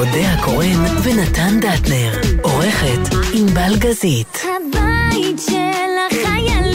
אודה הקורן ונתן דטנר. עורכת ענבל גזית. הבית של החיילים,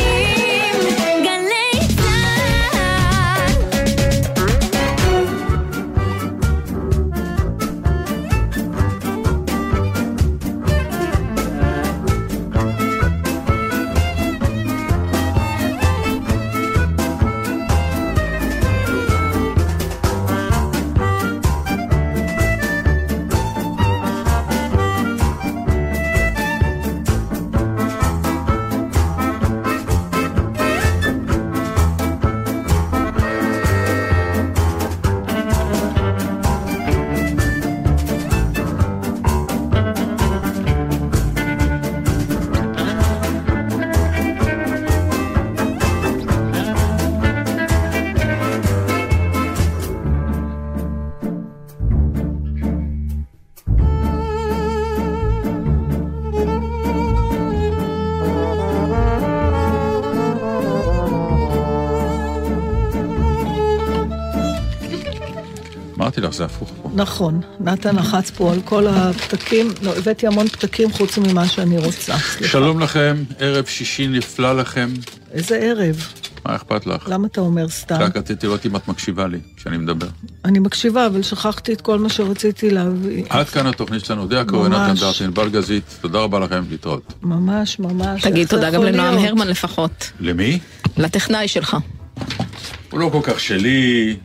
אמרתי לך, זה הפוך פה. נכון, נתן לחץ פה על כל הפתקים, לא, הבאתי המון פתקים חוץ ממה שאני רוצה. סליחה. שלום לכם, ערב שישי נפלא לכם. איזה ערב? מה אכפת לך? למה אתה אומר סתם? רק רציתי לראות אם את מקשיבה לי כשאני מדבר. אני מקשיבה, אבל שכחתי את כל מה שרציתי להביא. עד כאן התוכנית שלנו, דעה קורן, נתן. דרטין, בל גזית, תודה רבה לכם, להתראות. ממש, ממש. תגיד תודה גם לנועם? הרמן לפחות, למי? לטכנאי שלך. הוא לא כל כך שלי.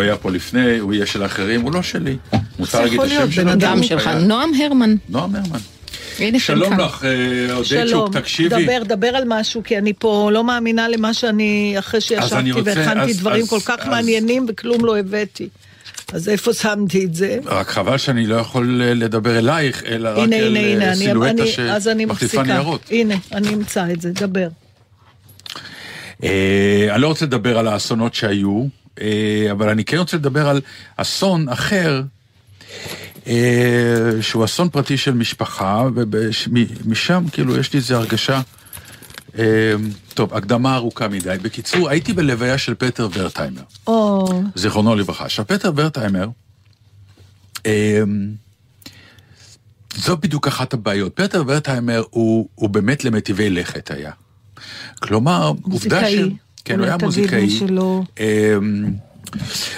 הוא היה פה לפני, הוא יהיה של האחרים, הוא לא שלי. מותר להגיד את יכול השם להיות? שלו? בן אדם שלך, נועם הרמן. נועם הרמן. הנה, שלום. לך, אה, עודד שלום, שוק, תקשיבי. דבר, דבר על משהו, כי אני פה לא מאמינה למה שאני, אחרי שישבתי והכנתי דברים כל כך מעניינים וכלום לא הבאתי. אז איפה שמתי את זה? רק חבל שאני לא יכול אה, לדבר אלייך, אלא רק אל הנה, אה, סילואטה שמחליפה. ניירות. הנה, אני אמצא את זה, דבר. אני לא רוצה לדבר על האסונות שהיו, אבל אני כן רוצה לדבר על אסון אחר, אה, שהוא אסון פרטי של משפחה, ומשם כאילו יש לי איזו הרגשה, אה, טוב, הקדמה ארוכה מדי. בקיצור, הייתי בלוויה של פטר ורטהיימר, או, זיכרונו לברכה. עכשיו, פטר ורטהיימר, אה, זו בדיוק אחת הבעיות. פטר ורטהיימר הוא, הוא באמת למטיבי לכת היה. כלומר, עובדה ש... כן, הוא היה מוזיקאי. שלא- אמ,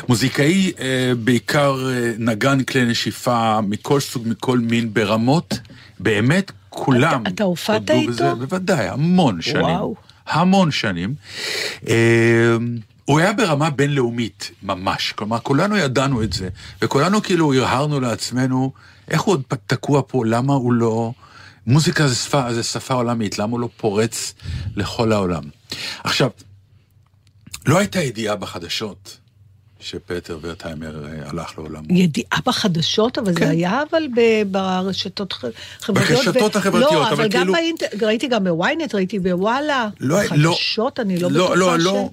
מוזיקאי אה, בעיקר אה, נגן כלי נשיפה מכל סוג, מכל מין, ברמות, באמת כולם. אתה- הופעת איתו? בזה, בוודאי, המון שנים. וואו. המון שנים. אמ, הוא היה ברמה בינלאומית, ממש. כלומר, כולנו ידענו את זה, וכולנו כאילו הרהרנו לעצמנו, איך הוא עוד תקוע פה, למה הוא לא... מוזיקה זה שפה, זה שפה עולמית, למה הוא לא פורץ לכל העולם? עכשיו, לא הייתה ידיעה בחדשות שפטר ורטהיימר אה, הלך לעולמו. ידיעה בחדשות, אבל כן. זה היה אבל ברשתות חברתיות. ברשתות ו- החברתיות, לא, אבל אבל גם כאילו- באינט... ראיתי גם בוויינט, ראיתי בוואלה. לא, לא, חדשות, אני לא לא, בטוחה לא, ש... לא,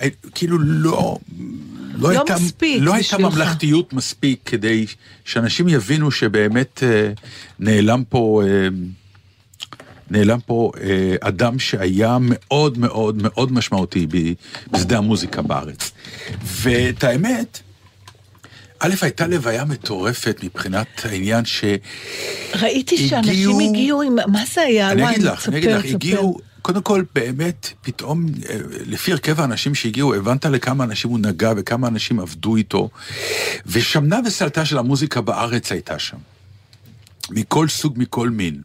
אה, כאילו לא, לא, הייתה, מספיק לא הייתה. ממלכתיות מספיק כדי שאנשים יבינו שבאמת אה, נעלם פה, אה, נעלם פה אה, אדם שהיה מאוד מאוד מאוד משמעותי בשדה המוזיקה בארץ. ואת האמת, א', הייתה לוויה מטורפת מבחינת העניין ש... ראיתי שאנשים הגיעו- הגיעו עם... מה זה היה? אני וואי, אגיד לך, אני אגיד לך. הגיעו, קודם כל, באמת, פתאום, אה, לפי הרכב האנשים שהגיעו, הבנת לכמה אנשים הוא נגע וכמה אנשים עבדו איתו, ושמנה וסלטה של המוזיקה בארץ הייתה שם. מכל סוג, מכל מין.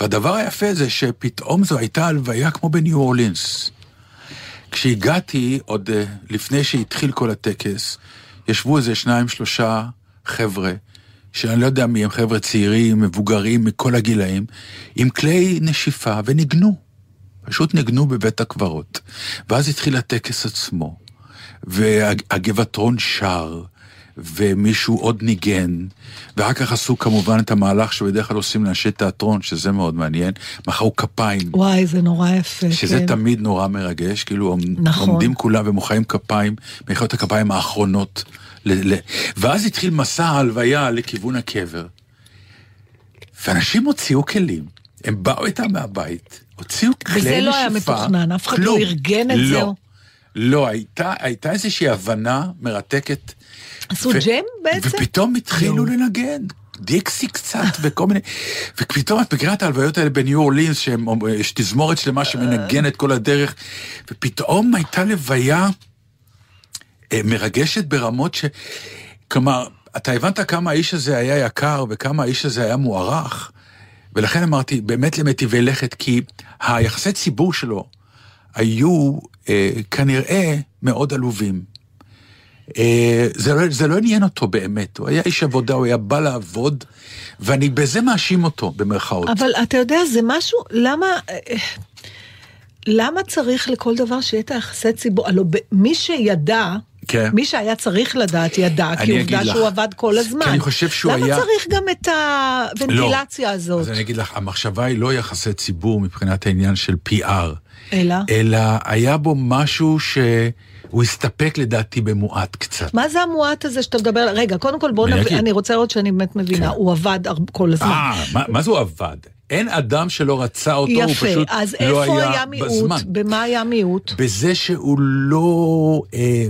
והדבר היפה זה שפתאום זו הייתה הלוויה כמו בניו אורלינס. כשהגעתי, עוד אה, לפני שהתחיל כל הטקס, ישבו איזה שניים, שלושה חבר'ה, שאני לא יודע מי הם, חבר'ה צעירים, מבוגרים, מכל הגילאים, עם כלי נשיפה, וניגנו. פשוט ניגנו בבית הקברות. ואז התחיל הטקס עצמו, והגבעתרון שר, ומישהו עוד ניגן, ואחר כך עשו כמובן את המהלך שבדרך כלל עושים לאנשי תיאטרון, שזה מאוד מעניין, מחאו כפיים. וואי, זה נורא יפה. שזה כן. תמיד נורא מרגש, כאילו נכון. עומדים כולם ומוחאים כפיים, מחיאות הכפיים האחרונות. ל- ל- ואז התחיל מסע ההלוויה לכיוון הקבר. ואנשים הוציאו כלים, הם באו איתם מהבית, הוציאו כלי נשיפה. וזה לא היה מתוכנן, אף אחד לא כלום. ארגן את לא. זה. לא, הייתה, הייתה איזושהי הבנה מרתקת עשו ג'ם בעצם? ופתאום התחילו לנגן. דיקסי קצת וכל מיני, ופתאום את מכירה את ההלוויות האלה בניו אורלינס, שיש תזמורת שלמה שמנגנת כל הדרך, ופתאום הייתה לוויה אה, מרגשת ברמות ש... כלומר, אתה הבנת כמה האיש הזה היה יקר וכמה האיש הזה היה מוערך, ולכן אמרתי, באמת למטיבי לכת, כי היחסי ציבור שלו היו אה, כנראה מאוד עלובים. אה, זה, לא, זה לא עניין אותו באמת, הוא היה איש עבודה, הוא היה בא לעבוד, ואני בזה מאשים אותו, במרכאות. אבל אתה יודע, זה משהו, למה... אה, למה צריך לכל דבר שיהיה את היחסי ציבור? הלוא מי שידע, כן. מי שהיה צריך לדעת ידע, כי עובדה לך. שהוא עבד כל הזמן. כי אני חושב שהוא למה היה- צריך גם את הוונטילציה הזאת? אז אני אגיד לך, המחשבה היא לא יחסי ציבור מבחינת העניין של PR, אלא? אלא היה בו משהו שהוא הסתפק לדעתי במועט קצת. מה זה המועט הזה שאתה מדבר? רגע, קודם כל בוא אני נבין, אגיד. אני רוצה לראות שאני באמת מבינה, כן. הוא עבד כל הזמן. אה, מה, מה זה הוא עבד? אין אדם שלא רצה אותו, הוא יפה, פשוט אז לא היה היה מיעוט? בזמן. במה היה מיעוט? בזה שהוא לא אה,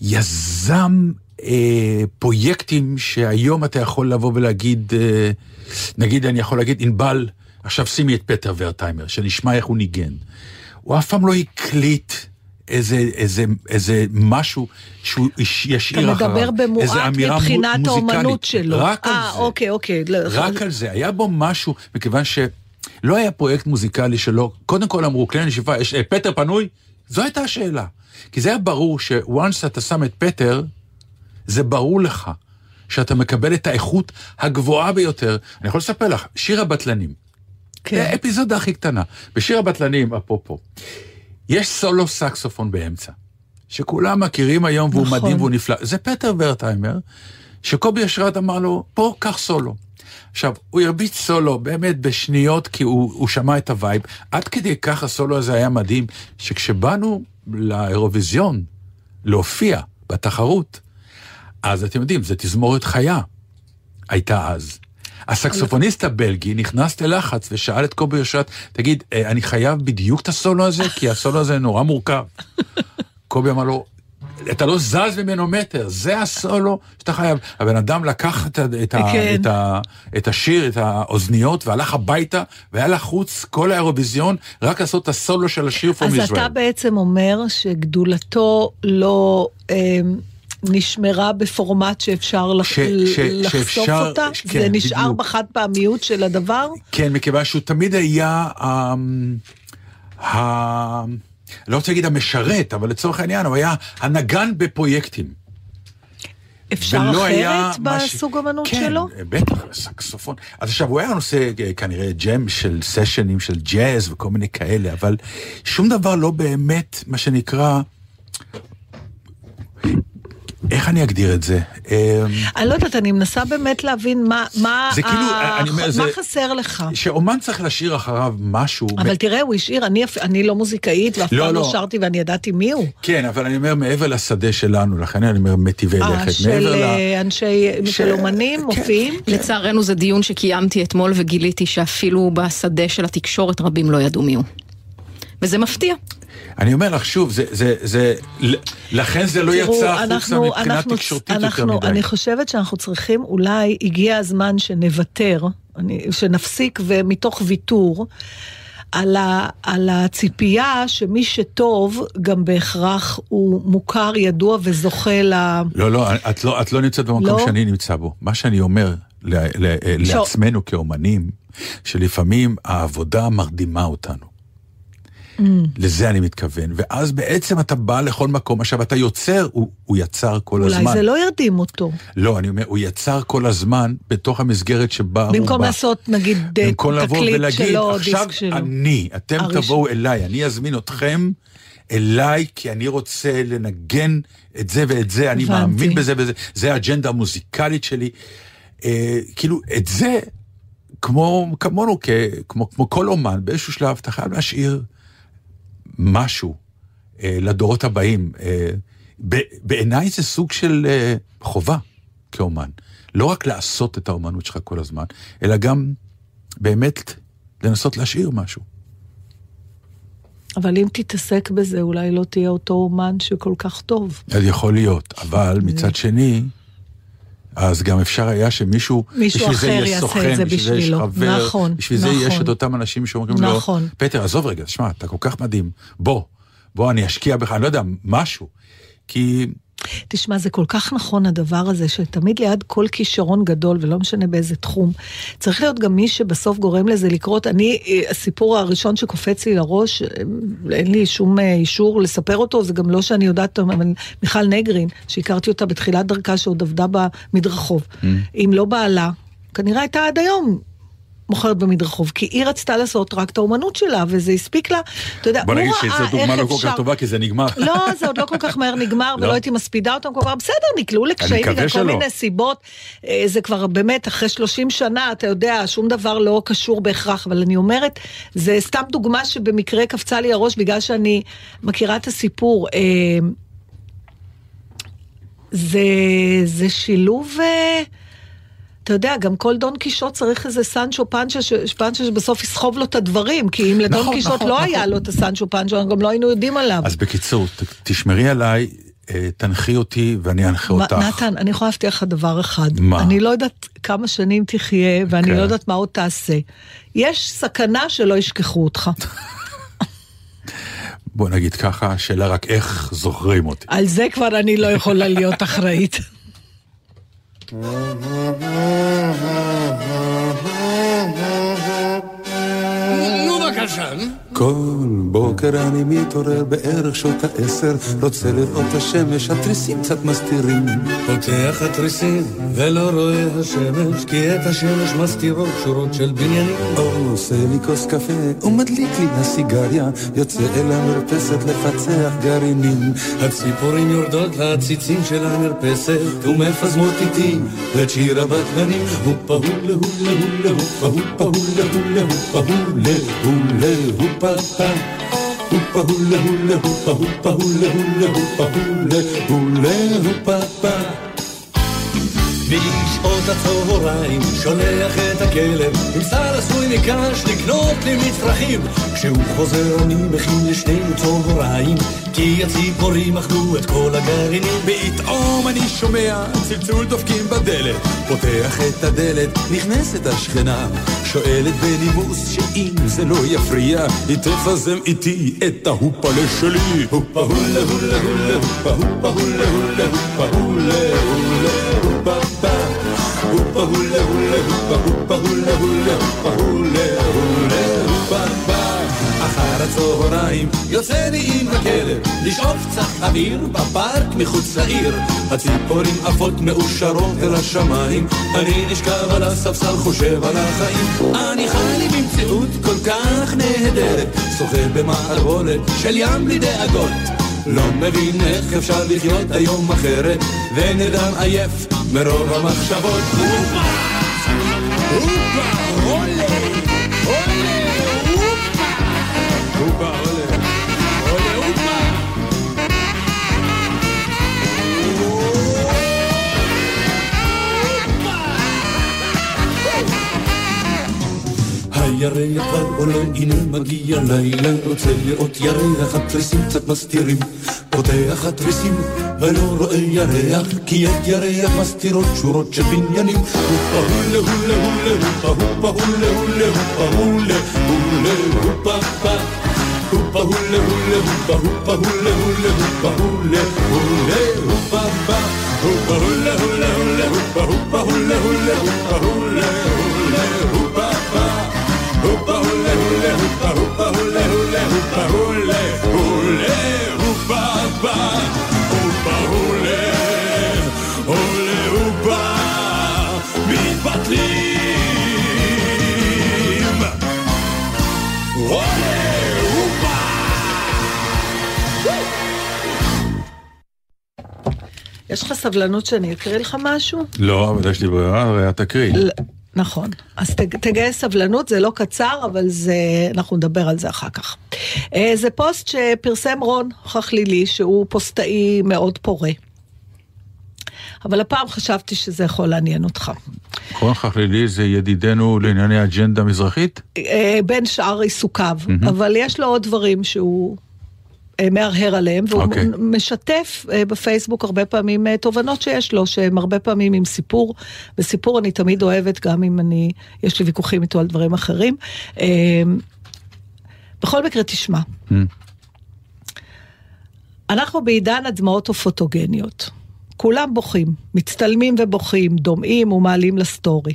יזם אה, פרויקטים שהיום אתה יכול לבוא ולהגיד, אה, נגיד אני יכול להגיד, ענבל, עכשיו שימי את פטר ורטהיימר, שנשמע איך הוא ניגן. הוא אף פעם לא הקליט איזה, איזה, איזה משהו שהוא יש- ישאיר אתה אחריו. מדבר במועט מבחינת מוזיקלית. האומנות שלו. רק על אה, זה. אוקיי, אוקיי. לא, רק על זה, היה בו משהו, מכיוון שלא היה פרויקט מוזיקלי שלא, קודם כל אמרו, כלי נשיפה, יש אה, פטר פנוי? זו הייתה השאלה. כי זה היה ברור ש-once אתה שם את פטר, זה ברור לך שאתה מקבל את האיכות הגבוהה ביותר. אני יכול לספר לך, שיר הבטלנים. כן. האפיזודה הכי קטנה. בשיר הבטלנים, אפרופו, יש סולו סקסופון באמצע, שכולם מכירים היום והוא נכון. מדהים והוא נפלא. זה פטר ורטהיימר, שקובי אושרת אמר לו, פה, קח סולו. עכשיו, הוא הרביץ סולו באמת בשניות, כי הוא, הוא שמע את הווייב. עד כדי כך הסולו הזה היה מדהים, שכשבאנו לאירוויזיון להופיע בתחרות, אז אתם יודעים, זו תזמורת חיה, הייתה אז. הסקסופוניסט הבלגי נכנס ללחץ ושאל את קובי אושרת, תגיד, אה, אני חייב בדיוק את הסולו הזה? כי הסולו הזה נורא מורכב. קובי אמר לו, אתה לא זז ממנו מטר, זה הסולו שאתה חייב. הבן אדם לקח את, את, כן. את, את השיר, את האוזניות, והלך הביתה, והיה לחוץ כל האירוויזיון, רק לעשות את הסולו של השיר From אז Israel. אתה בעצם אומר שגדולתו לא אה, נשמרה בפורמט שאפשר לח- ש- ש- לחשוף שאפשר- אותה? כן, זה נשאר בדיוק. בחד פעמיות של הדבר? כן, מכיוון שהוא תמיד היה, ה... ה... לא רוצה להגיד המשרת, אבל לצורך העניין, הוא היה הנגן בפרויקטים. אפשר היה אחרת בסוג אמנות כן, שלו? בטח, סקסופון. אז עכשיו, הוא היה עושה אה, כנראה ג'ם של סשנים של ג'אז וכל מיני כאלה, אבל שום דבר לא באמת, מה שנקרא... איך אני אגדיר את זה? אה, אני לא יודעת, אני מנסה באמת להבין מה, מה, זה כאילו, ה- אני אומר, מה זה- חסר לך. שאומן צריך להשאיר אחריו משהו. אבל תראה, הוא השאיר, אני, אפ- אני לא מוזיקאית ואף לא, פעם לא לא. שרתי ואני ידעתי מי הוא. כן, אבל אני אומר, מעבר לשדה שלנו, לכן אני אומר מטיבי אה, לכת. של מעבר ל... אה, אנשי, ש- של אומנים, כן. מופיעים? לצערנו זה דיון שקיימתי אתמול וגיליתי שאפילו בשדה של התקשורת רבים לא ידעו מי הוא. וזה מפתיע. אני אומר לך שוב, זה, זה, זה, לכן זה לא תראו, יצא החוצה מבחינה אנחנו- תקשורתית אנחנו- יותר מדי. אני חושבת שאנחנו צריכים, אולי הגיע הזמן שנוותר, אני- שנפסיק ומתוך ויתור. על, ה, על הציפייה שמי שטוב גם בהכרח הוא מוכר, ידוע וזוכה ל... לא, לא, את לא, את לא נמצאת במקום לא? שאני נמצא בו. מה שאני אומר ל, ל, שו- לעצמנו כאומנים, שלפעמים העבודה מרדימה אותנו. Mm. לזה אני מתכוון. ואז בעצם אתה בא לכל מקום. עכשיו, אתה יוצר, הוא, הוא יצר כל אולי הזמן. זה לא ירדים אותו. לא, אני אומר, הוא יצר כל הזמן בתוך המסגרת שבה הוא בא. במקום לעשות נגיד תקליט ולהגיד, שלו, עכשיו דיסק שלו. אני, אתם הראשון. תבואו אליי, אני אזמין אתכם אליי, כי אני רוצה לנגן את זה ואת זה, אני הבנתי. מאמין בזה וזה, זה האג'נדה המוזיקלית שלי. אה, כאילו, את זה, כמו, כמונו, כ, כמו, כמו כל אומן, באיזשהו שלב אתה חייב להשאיר משהו אה, לדורות הבאים. אה, בעיניי זה סוג של אה, חובה כאומן. לא רק לעשות את האומנות שלך כל הזמן, אלא גם באמת לנסות להשאיר משהו. אבל אם תתעסק בזה, אולי לא תהיה אותו אומן שכל כך טוב. יכול להיות, אבל מצד שני, אז גם אפשר היה שמישהו, מישהו אחר יעשה סוכן, את זה בשביל זה יש בשבילו. חבר, נכון, בשביל זה יש נכון. את אותם אנשים שאומרים לו, נכון. פטר, עזוב רגע, שמע, אתה כל כך מדהים, בוא, בוא, אני אשקיע בך, אני לא יודע, משהו. כי תשמע, זה כל כך נכון הדבר הזה, שתמיד ליד כל כישרון גדול, ולא משנה באיזה תחום, צריך להיות גם מי שבסוף גורם לזה לקרות. אני, הסיפור הראשון שקופץ לי לראש, אין לי שום אה, אישור לספר אותו, זה גם לא שאני יודעת, אבל מיכל נגרין, שהכרתי אותה בתחילת דרכה, שעוד עבדה במדרחוב. Mm. אם לא בעלה, כנראה הייתה עד היום. מוכרת במדרחוב, כי היא רצתה לעשות רק את האומנות שלה, וזה הספיק לה, אתה יודע, בוא הוא נגיד ראה שזו דוגמה איך לא כל אפשר- כך טובה, כי זה נגמר. לא, זה עוד לא כל כך מהר נגמר, ולא לא? הייתי מספידה אותם כל כך, בסדר, נקלעו לקשיים בגלל כל. מיני סיבות. אה, זה כבר באמת, אחרי 30 שנה, אתה יודע, שום דבר לא קשור בהכרח, אבל אני אומרת, זה סתם דוגמה שבמקרה קפצה לי הראש, בגלל שאני מכירה את הסיפור. אה, זה, זה שילוב... אה, אתה יודע, גם כל דון קישוט צריך איזה סנצ'ו פנצ'ה, ש- פנצ'ה שבסוף יסחוב לו את הדברים, כי אם לדון נכון, קישוט נכון, לא נכון. היה לו את הסנצ'ו פנצ'ה, גם לא היינו יודעים עליו. אז בקיצור, ת- תשמרי עליי, אה, תנחי אותי ואני אנחה מה- אותך. נתן, אני יכולה להבטיח לך דבר אחד. מה? אני לא יודעת כמה שנים תחיה, ואני כן. לא יודעת מה עוד תעשה. יש סכנה שלא ישכחו אותך. בוא נגיד ככה, השאלה רק איך זוכרים אותי. על זה כבר אני לא יכולה להיות אחראית. נו בבקשה. כל בוקר אני מתעורר בערך שעות העשר, רוצה לראות את השמש, התריסים קצת מסתירים. פותח התריסים ולא רואה השמש, כי את השמש מסתירות שורות של בניינים. עושה לי כוס קפה ומדליק לי הסיגריה, יוצא אל המרפסת לפצח גרעינים. הציפורים יורדות לעציצים של המרפסת ומפזמות איתי את שיר הבטלנים. הופה הולה הולה הולה הופה הולה הולה הופה הולה הולה הופה פה. הופה הולה הולה הופה הופה הולה הולה הופה הולה הולה הופה פה. בשעות הצהריים שולח את הכלב עם שר עשוי מקש לקנות לי מצרכים. כשהוא חוזר אני מכין לשנינו צהריים. כי הציפורים אכלו את כל הגרעינים. פתאום אני שומע צלצול דופקים בדלת, פותח את הדלת, נכנסת השכנה, שואלת בנימוס שאם זה לא יפריע, היא תפזם איתי את ההופלה שלי. הופה הולה הולה הולה הופה הופה הולה הולה הופה הולה הולה הופה פה. הופה הולה הולה הופה הופה הולה הולה הופה הולה הולה הופה פה. הצהריים. יוצא לי עם הכלב לשאוף קצת אוויר בפארק מחוץ לעיר. הציפורים עפות מאושרות אל השמיים. אני נשכב על הספסל חושב על החיים. אני חי לי במציאות כל כך נהדרת. שוחה במערבולת של ים בלי דאגות. לא מבין איך אפשר לחיות היום אחרת. ונרדם עייף מרוב המחשבות. הופה! הופה! הירח כבר עולה, הנה מגיע לילה, רוצה לראות ירח, התריסים קצת מסתירים. פותח התריסים ולא רואה ירח, כי את ירח מסתירות שורות של בניינים. הופה הולה הולה הולה, הופה הופה הולה הולה, הופה הולה הולה הופה פה. הופה הולה הולה הופה הופה הולה הולה הופה הולה הולה הופה פה. הופה הולה הולה הולה הופה הופה הולה הולה הופה הולה הולה הופה פה. הופה הולה הולה הופה הופה הולה הולה הופה הולה הולה הופה פה. הופה הולה הולה הופה מתבטלים. עולה הופה יש לך סבלנות שאני אקריא לך משהו? לא, אבל יש לי ברירה, הרי את תקריא. נכון. אז ת- תגייס סבלנות, זה לא קצר, אבל זה, אנחנו נדבר על זה אחר כך. אה, זה פוסט שפרסם רון חכלילי, שהוא פוסטאי מאוד פורה. אבל הפעם חשבתי שזה יכול לעניין אותך. קורן חכלילי זה ידידנו לענייני אג'נדה מזרחית? אה, בין שאר עיסוקיו, אבל יש לו עוד דברים שהוא אה, מהרהר עליהם, והוא אוקיי. משתף אה, בפייסבוק הרבה פעמים אה, תובנות שיש לו, שהם הרבה פעמים עם סיפור, וסיפור אני תמיד אוהבת, גם אם אני, יש לי ויכוחים איתו על דברים אחרים. אה, בכל מקרה, תשמע. אנחנו בעידן הדמעות הפוטוגניות. כולם בוכים, מצטלמים ובוכים, דומעים ומעלים לסטורי.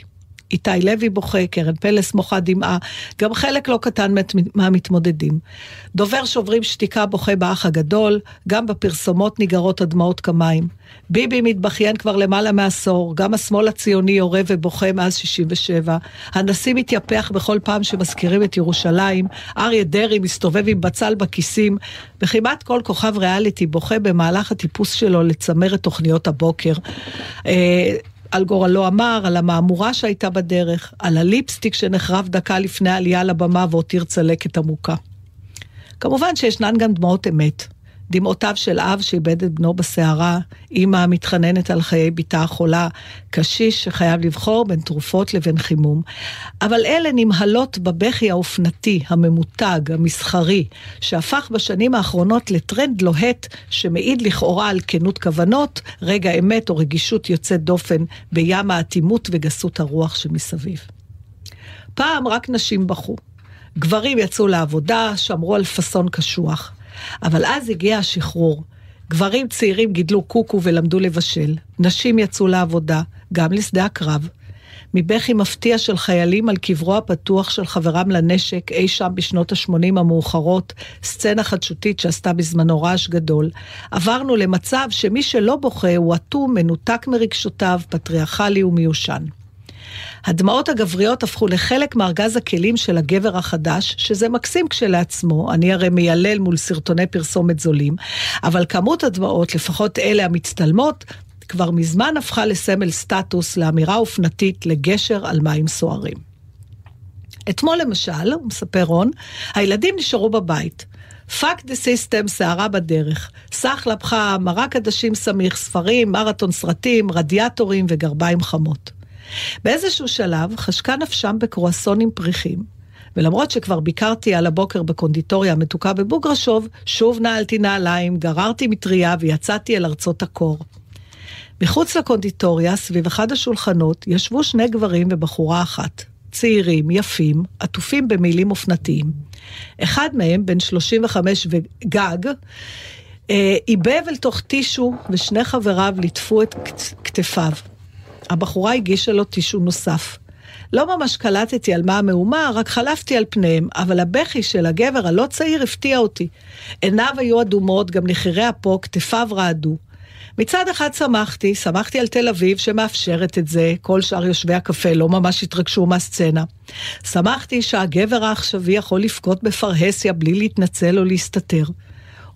איתי לוי בוכה, קרן פלס מוחה דמעה, גם חלק לא קטן מת- מהמתמודדים. דובר שוברים שתיקה בוכה באח הגדול, גם בפרסומות ניגרות הדמעות כמים. ביבי מתבכיין כבר למעלה מעשור, גם השמאל הציוני יורה ובוכה מאז 67. הנשיא מתייפח בכל פעם שמזכירים את ירושלים, אריה דרעי מסתובב עם בצל בכיסים, וכמעט כל כוכב ריאליטי בוכה במהלך הטיפוס שלו לצמרת תוכניות הבוקר. על גורלו אמר, על המהמורה שהייתה בדרך, על הליפסטיק שנחרב דקה לפני העלייה לבמה והותיר צלקת עמוקה. כמובן שישנן גם דמעות אמת. דמעותיו של אב שאיבד את בנו בסערה, אימא המתחננת על חיי בתה החולה, קשיש שחייב לבחור בין תרופות לבין חימום. אבל אלה נמהלות בבכי האופנתי, הממותג, המסחרי, שהפך בשנים האחרונות לטרנד לוהט שמעיד לכאורה על כנות כוונות, רגע אמת או רגישות יוצאת דופן בים האטימות וגסות הרוח שמסביב. פעם רק נשים בכו. גברים יצאו לעבודה, שמרו על פאסון קשוח. אבל אז הגיע השחרור. גברים צעירים גידלו קוקו ולמדו לבשל. נשים יצאו לעבודה, גם לשדה הקרב. מבכי מפתיע של חיילים על קברו הפתוח של חברם לנשק אי שם בשנות ה-80 המאוחרות, סצנה חדשותית שעשתה בזמנו רעש גדול, עברנו למצב שמי שלא בוכה הוא אטום, מנותק מרגשותיו, פטריארכלי ומיושן. הדמעות הגבריות הפכו לחלק מארגז הכלים של הגבר החדש, שזה מקסים כשלעצמו, אני הרי מיילל מול סרטוני פרסומת זולים, אבל כמות הדמעות, לפחות אלה המצטלמות, כבר מזמן הפכה לסמל סטטוס, לאמירה אופנתית, לגשר על מים סוערים. אתמול למשל, מספר רון, הילדים נשארו בבית. Fuck the system, סערה בדרך. סחלב, מרק עדשים סמיך, ספרים, מרתון סרטים, רדיאטורים וגרביים חמות. באיזשהו שלב חשקה נפשם בקרואסונים פריכים, ולמרות שכבר ביקרתי על הבוקר בקונדיטוריה המתוקה בבוגרשוב, שוב נעלתי נעליים, גררתי מטריה ויצאתי אל ארצות הקור. מחוץ לקונדיטוריה, סביב אחד השולחנות, ישבו שני גברים ובחורה אחת. צעירים, יפים, עטופים במילים אופנתיים. אחד מהם, בן 35 וגג, אה, עיבב אל תוך טישו, ושני חבריו ליטפו את כת- כתפיו. הבחורה הגישה לו טישו נוסף. לא ממש קלטתי על מה המהומה, רק חלפתי על פניהם, אבל הבכי של הגבר הלא צעיר הפתיע אותי. עיניו היו אדומות, גם נחירי אפו, כתפיו רעדו. מצד אחד שמחתי, שמחתי על תל אביב שמאפשרת את זה, כל שאר יושבי הקפה לא ממש התרגשו מהסצנה. שמחתי שהגבר העכשווי יכול לבכות בפרהסיה בלי להתנצל או להסתתר.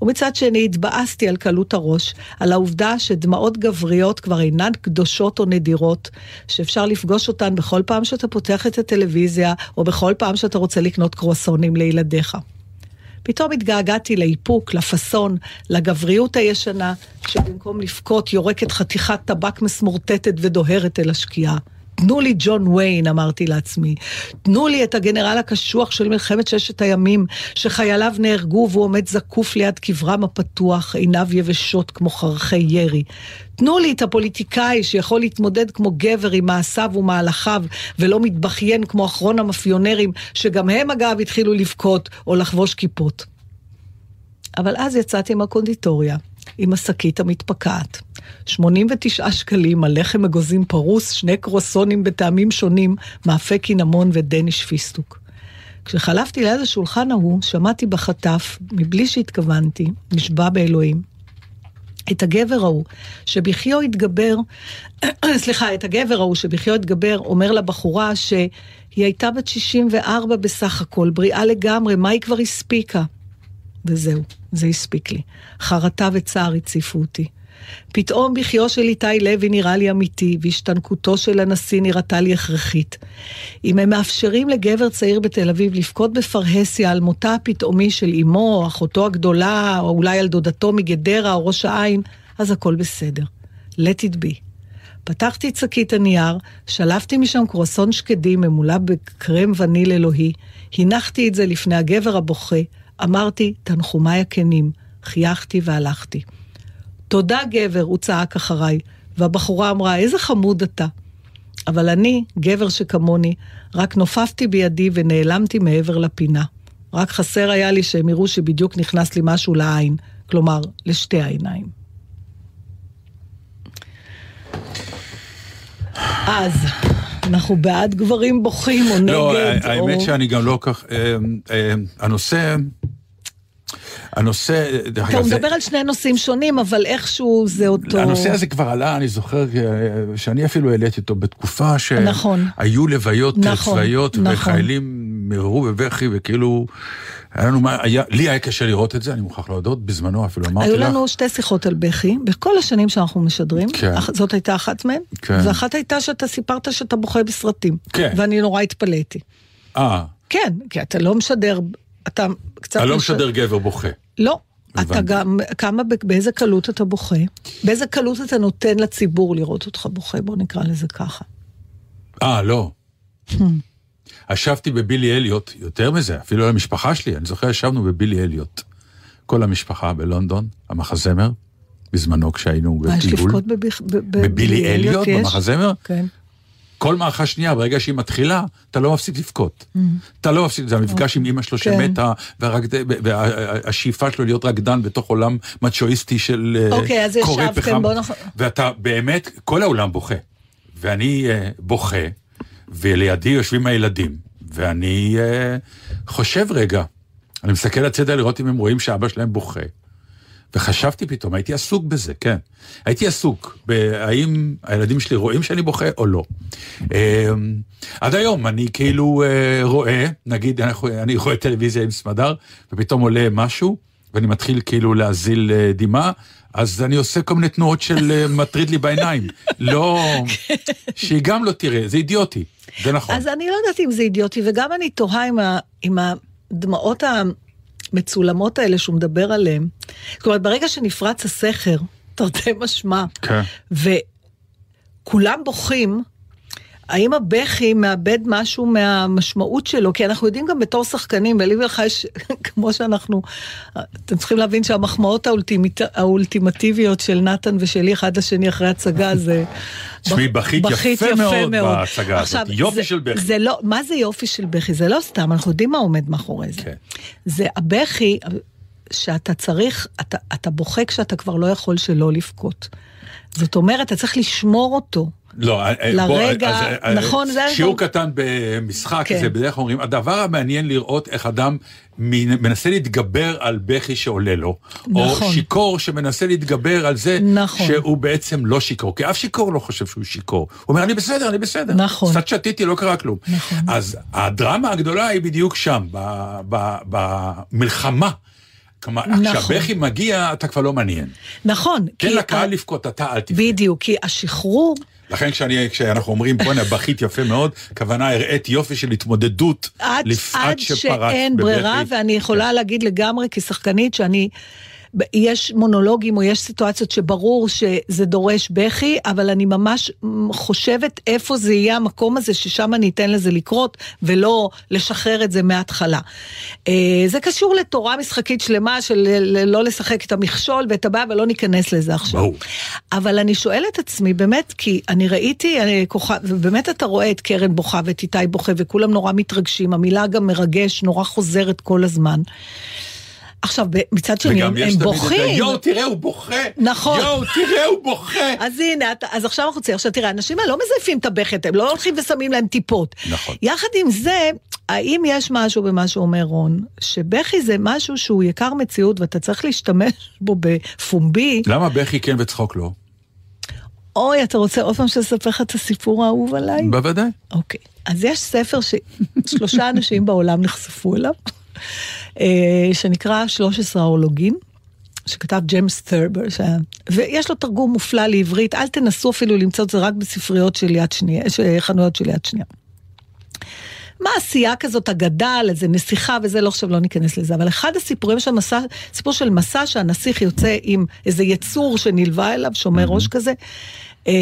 ומצד שני התבאסתי על קלות הראש, על העובדה שדמעות גבריות כבר אינן קדושות או נדירות, שאפשר לפגוש אותן בכל פעם שאתה פותח את הטלוויזיה, או בכל פעם שאתה רוצה לקנות קרואסונים לילדיך. פתאום התגעגעתי לאיפוק, לפאסון, לגבריות הישנה, שבמקום לבכות יורקת חתיכת טבק מסמורטטת ודוהרת אל השקיעה. תנו לי ג'ון ויין, אמרתי לעצמי. תנו לי את הגנרל הקשוח של מלחמת ששת הימים, שחייליו נהרגו והוא עומד זקוף ליד קברם הפתוח, עיניו יבשות כמו חרכי ירי. תנו לי את הפוליטיקאי שיכול להתמודד כמו גבר עם מעשיו ומהלכיו, ולא מתבכיין כמו אחרון המאפיונרים, שגם הם אגב התחילו לבכות או לחבוש כיפות. אבל אז יצאתי מהקונדיטוריה, עם השקית המתפקעת. 89 שקלים על לחם אגוזים פרוס, שני קרואסונים בטעמים שונים, מאפה קינמון ודניש פיסטוק. כשחלפתי ליד השולחן ההוא, שמעתי בחטף, מבלי שהתכוונתי, נשבע באלוהים, את הגבר ההוא, שבחיו התגבר, סליחה, את הגבר ההוא שבחיו התגבר, אומר לבחורה שהיא הייתה בת 64 בסך הכל, בריאה לגמרי, מה היא כבר הספיקה? וזהו, זה הספיק לי. חרטה וצער הציפו אותי. פתאום בחיו של איתי לוי נראה לי אמיתי, והשתנקותו של הנשיא נראתה לי הכרחית. אם הם מאפשרים לגבר צעיר בתל אביב לבכות בפרהסיה על מותה הפתאומי של אמו, אחותו הגדולה, או אולי על דודתו מגדרה או ראש העין, אז הכל בסדר. let it be. פתחתי את שקית הנייר, שלפתי משם קרואסון שקדים ממולא בקרם וניל אלוהי, הנחתי את זה לפני הגבר הבוכה, אמרתי, תנחומיי הכנים, חייכתי והלכתי. תודה גבר, הוא צעק אחריי, והבחורה אמרה, איזה חמוד אתה. אבל אני, גבר שכמוני, רק נופפתי בידי ונעלמתי מעבר לפינה. רק חסר היה לי שהם יראו שבדיוק נכנס לי משהו לעין, כלומר, לשתי העיניים. אז, אנחנו בעד גברים בוכים או נגד, לא, או... האמת שאני גם לא כך... אה, אה, הנושא... הנושא... דרך אתה אגב, זה- מדבר על שני נושאים שונים, אבל איכשהו זה אותו... הנושא הזה כבר עלה, אני זוכר אה, שאני אפילו העליתי אותו בתקופה נכון. שהיו לוויות אה, נכון, צבאיות נכון. וחיילים מררו בבכי וכאילו, היה לנו מה, היה, לי היה קשה לראות את זה, אני מוכרח להודות, בזמנו אפילו אמרתי היו לך. לנו שתי שיחות על בכי, בכל השנים שאנחנו משדרים, כן. אח- זאת הייתה אחת מהן, כן. ואחת הייתה שאתה סיפרת שאתה בוכה בסרטים, כן. ואני נורא התפלאתי. אה, כן, כי אתה לא משדר, אתה קצת... אני לא מש- משדר גבר בוכה. לא. אתה. גם, כמה, באיזה קלות אתה בוכה? באיזה קלות אתה נותן לציבור לראות אותך בוכה? בוא נקרא לזה ככה. אה, לא. ישבתי בבילי אליוט, יותר מזה, אפילו למשפחה שלי, אני זוכר ישבנו בבילי אליוט. כל המשפחה בלונדון, המחזמר, בזמנו כשהיינו מה, יש בטיול. לבכות בביח- ב- ב- בבילי אליוט? במחזמר? כן. כל מערכה שנייה, ברגע שהיא מתחילה, אתה לא מפסיק לבכות. אתה לא מפסיק, זה המפגש עם אימא שלו. כן. שמתה, והרקד- והשאיפה שלו להיות רקדן בתוך עולם מצ'ואיסטי של אה, אוקיי, אז ישבתם, פחם. בוא נח- ואתה באמת, כל העולם בוכה. ואני אה, בוכה, ולידי יושבים הילדים, ואני אה, חושב רגע, אני מסתכל הצידה לראות אם הם רואים שאבא שלהם בוכה. וחשבתי פתאום, הייתי עסוק בזה, כן. הייתי עסוק בהאם הילדים שלי רואים שאני בוכה או לא. אה, עד היום אני כאילו אה, רואה, נגיד אני רואה טלוויזיה עם סמדר, ופתאום עולה משהו, ואני מתחיל כאילו להזיל אה, דמעה, אז אני עושה כל מיני תנועות של אה, מטריד לי בעיניים. לא, שהיא גם לא תראה, זה אידיוטי, זה נכון. אז אני לא יודעת אם זה אידיוטי, וגם אני תוהה עם, ה, עם הדמעות המצולמות האלה שהוא מדבר עליהן. זאת אומרת, ברגע שנפרץ הסכר, תרתי משמע, כן. וכולם בוכים, האם הבכי מאבד משהו מהמשמעות שלו? כי אנחנו יודעים גם בתור שחקנים, ולי ולך יש, כמו שאנחנו, אתם צריכים להבין שהמחמאות האולטימט, האולטימטיביות של נתן ושלי אחד לשני אחרי הצגה זה... תשמעי, בכית יפה מאוד בהצגה הזאת. עכשיו, יופי זה, של בכי. זה לא, מה זה יופי של בכי? זה לא סתם, אנחנו יודעים מה עומד מאחורי זה. כן. זה הבכי שאתה צריך, אתה, אתה בוכה כשאתה כבר לא יכול שלא לבכות. זאת אומרת, אתה צריך לשמור אותו. לא, אה, אה, לרגע, בוא, אז, אה, נכון, זה שיעור הדבר- קטן במשחק, כן. זה בדרך כלל אומרים, הדבר המעניין לראות איך אדם מנ- מנסה להתגבר על בכי שעולה לו, או נכון. שיכור שמנסה להתגבר על זה נכון. שהוא בעצם לא שיכור, כי אף שיכור לא חושב שהוא שיכור. הוא אומר, אני בסדר, אני בסדר. נכון. קצת שתיתי, לא קרה כלום. נכון. אז הדרמה הגדולה היא בדיוק שם, במלחמה. כלומר, נכון. כשהבכי מגיע, אתה כבר לא מעניין. נכון. תן לקהל ה- לבכות, אתה אל תבכה. בדיוק, כי השחרור, לכן כשאני, כשאנחנו אומרים, בואנה, בכית יפה מאוד, כוונה הראית יופי של התמודדות. עד, לפ- עד שפרצת שאין בבכי. ברירה, ואני יכולה להגיד לגמרי כשחקנית שאני... יש מונולוגים או יש סיטואציות שברור שזה דורש בכי, אבל אני ממש חושבת איפה זה יהיה המקום הזה ששם אני אתן לזה לקרות, ולא לשחרר את זה מההתחלה. אה, זה קשור לתורה משחקית שלמה של לא לשחק את המכשול ואת הבעיה, ולא ניכנס לזה עכשיו. ברור. אבל אני שואלת את עצמי, באמת, כי אני ראיתי אני כוכב, ובאמת אתה רואה את קרן בוכה ואת איתי בוכה, וכולם נורא מתרגשים, המילה גם מרגש, נורא חוזרת כל הזמן. עכשיו, מצד שני, הם, הם בוכים. יואו, תראה, הוא בוכה. נכון. יואו, תראה, הוא בוכה. אז הנה, אתה, אז עכשיו אנחנו רוצים, עכשיו תראה, האנשים האלה לא מזייפים את הבכת, הם לא הולכים ושמים להם טיפות. נכון. יחד עם זה, האם יש משהו במה שאומר רון, שבכי זה משהו שהוא יקר מציאות ואתה צריך להשתמש בו בפומבי, למה בכי כן וצחוק לא? אוי, אתה רוצה עוד פעם שאספר לך את הסיפור האהוב עליי? בוודאי. אוקיי, אז יש ספר ששלושה אנשים בעולם נחשפו אליו, שנקרא 13 האורלוגין, שכתב ג'יימס ת'רבר, שהיה... ויש לו תרגום מופלא לעברית, אל תנסו אפילו למצוא את זה רק בספריות של יד שנייה, ש- חנויות של יד שנייה. מעשייה כזאת, אגדה על איזה נסיכה וזה, לא עכשיו לא ניכנס לזה, אבל אחד הסיפורים של מסע, סיפור של מסע שהנסיך יוצא עם איזה יצור שנלווה אליו, שומר ראש כזה, אה,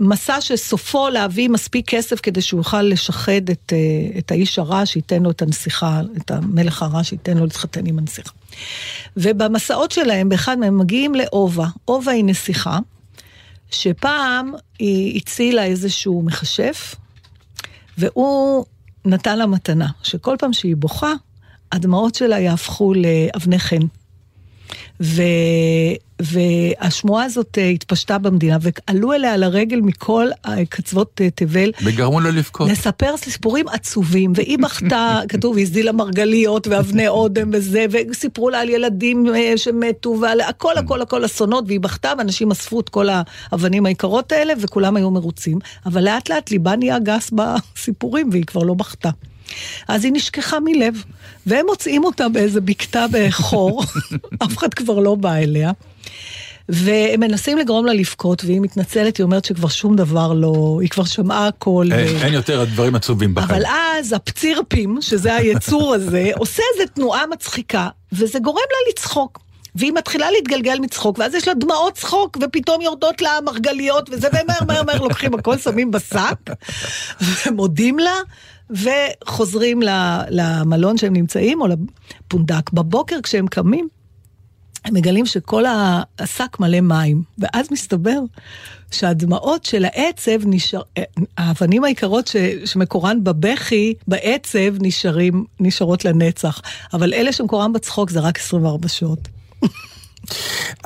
מסע שסופו להביא מספיק כסף כדי שהוא יוכל לשחד את, אה, את האיש הרע שייתן לו את הנסיכה, את המלך הרע שייתן לו להתחתן עם הנסיכה. ובמסעות שלהם, באחד מהם מגיעים לאובה. אובה היא נסיכה, שפעם היא הצילה איזשהו מכשף, והוא נתן לה מתנה, שכל פעם שהיא בוכה, הדמעות שלה יהפכו לאבני חן. ו... והשמועה הזאת אה, התפשטה במדינה, ועלו אליה לרגל מכל קצוות אה, תבל. וגרמו לה לבכות. לספר סיפורים עצובים, והיא בכתה, כתוב, היא הזילה מרגליות ואבני אודם וזה, וסיפרו לה על ילדים אה, שמתו, ועל הכל הכל הכל אסונות, והיא בכתה, ואנשים אספו את כל האבנים היקרות האלה, וכולם היו מרוצים. אבל לאט לאט ליבה נהיה גס בסיפורים, והיא כבר לא בכתה. אז היא נשכחה מלב, והם מוצאים אותה באיזה בקתה בחור, אף אחד כבר לא בא אליה. והם מנסים לגרום לה לבכות, והיא מתנצלת, היא אומרת שכבר שום דבר לא, היא כבר שמעה הכל. אין, ו... אין יותר דברים עצובים בחיים. אבל אז הפצירפים, שזה היצור הזה, עושה איזה תנועה מצחיקה, וזה גורם לה לצחוק. והיא מתחילה להתגלגל מצחוק, ואז יש לה דמעות צחוק, ופתאום יורדות לה מרגליות, וזה, ומהר מהר מהר לוקחים הכל, שמים בשק, ומודים לה, וחוזרים למלון שהם נמצאים, או לפונדק. בבוקר כשהם קמים, הם מגלים שכל השק מלא מים, ואז מסתבר שהדמעות של העצב נשאר, האבנים היקרות ש, שמקורן בבכי, בעצב, נשארים, נשארות לנצח. אבל אלה שמקורן בצחוק זה רק 24 שעות.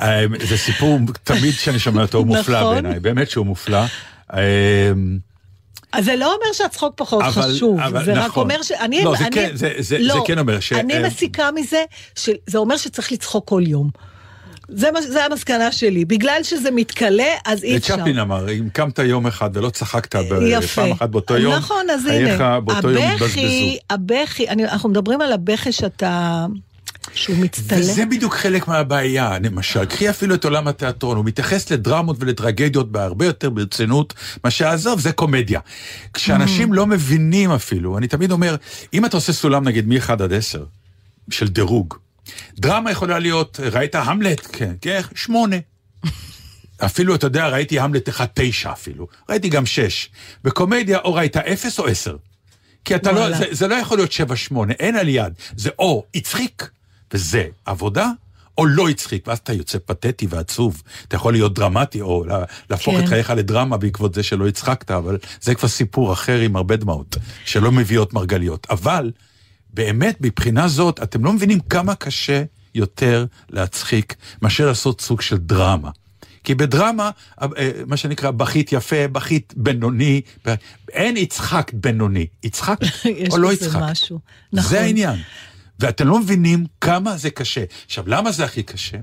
אה, זה סיפור תמיד שאני שומע אותו הוא מופלא נכון. בעיניי, באמת שהוא מופלא. אה, אז זה לא אומר שהצחוק פחות אבל- חשוב, אבל זה רק נכון. אומר ש... אני, לא, זה אני, כן- זה- זה- לא, זה כן אומר ש- אני אה, מסיקה מזה, שזה אומר שצריך לצחוק כל יום. זה, מה- זה המסקנה שלי. בגלל שזה מתכלה, אז אי אפשר. צ'פלין אמר, אם קמת יום אחד ולא צחקת ב- יפה. פעם אחת באותו יום, נכון, אז הנה. הבכי, הבכי, אנחנו מדברים על הבכי שאתה... שהוא מצטלם. וזה בדיוק חלק מהבעיה, למשל, קחי אפילו את עולם התיאטרון, הוא מתייחס לדרמות ולטרגדיות בהרבה יותר ברצינות, מה שעזוב, זה קומדיה. כשאנשים לא מבינים אפילו, אני תמיד אומר, אם אתה עושה סולם נגיד מ-1 עד 10, של דירוג, דרמה יכולה להיות, ראית המלט? כן, כן, שמונה. אפילו, אתה יודע, ראיתי המלט אחד תשע אפילו, ראיתי גם שש. בקומדיה, או ראית אפס או עשר. כי אתה לא. זה, זה לא יכול להיות שבע שמונה, אין על יד. זה או הצחיק, וזה עבודה, או לא הצחיק, ואז אתה יוצא פתטי ועצוב. אתה יכול להיות דרמטי, או לה- להפוך כן. את חייך לדרמה בעקבות זה שלא הצחקת, אבל זה כבר סיפור אחר עם הרבה דמעות, שלא מביאות מרגליות. אבל, באמת, מבחינה זאת, אתם לא מבינים כמה קשה יותר להצחיק מאשר לעשות סוג של דרמה. כי בדרמה, אה, מה שנקרא, בכית יפה, בכית בינוני, אין יצחק בינוני. יצחק או לא בזה יצחק. משהו. נכון. זה העניין. ואתם לא מבינים כמה זה קשה. עכשיו, למה זה הכי קשה?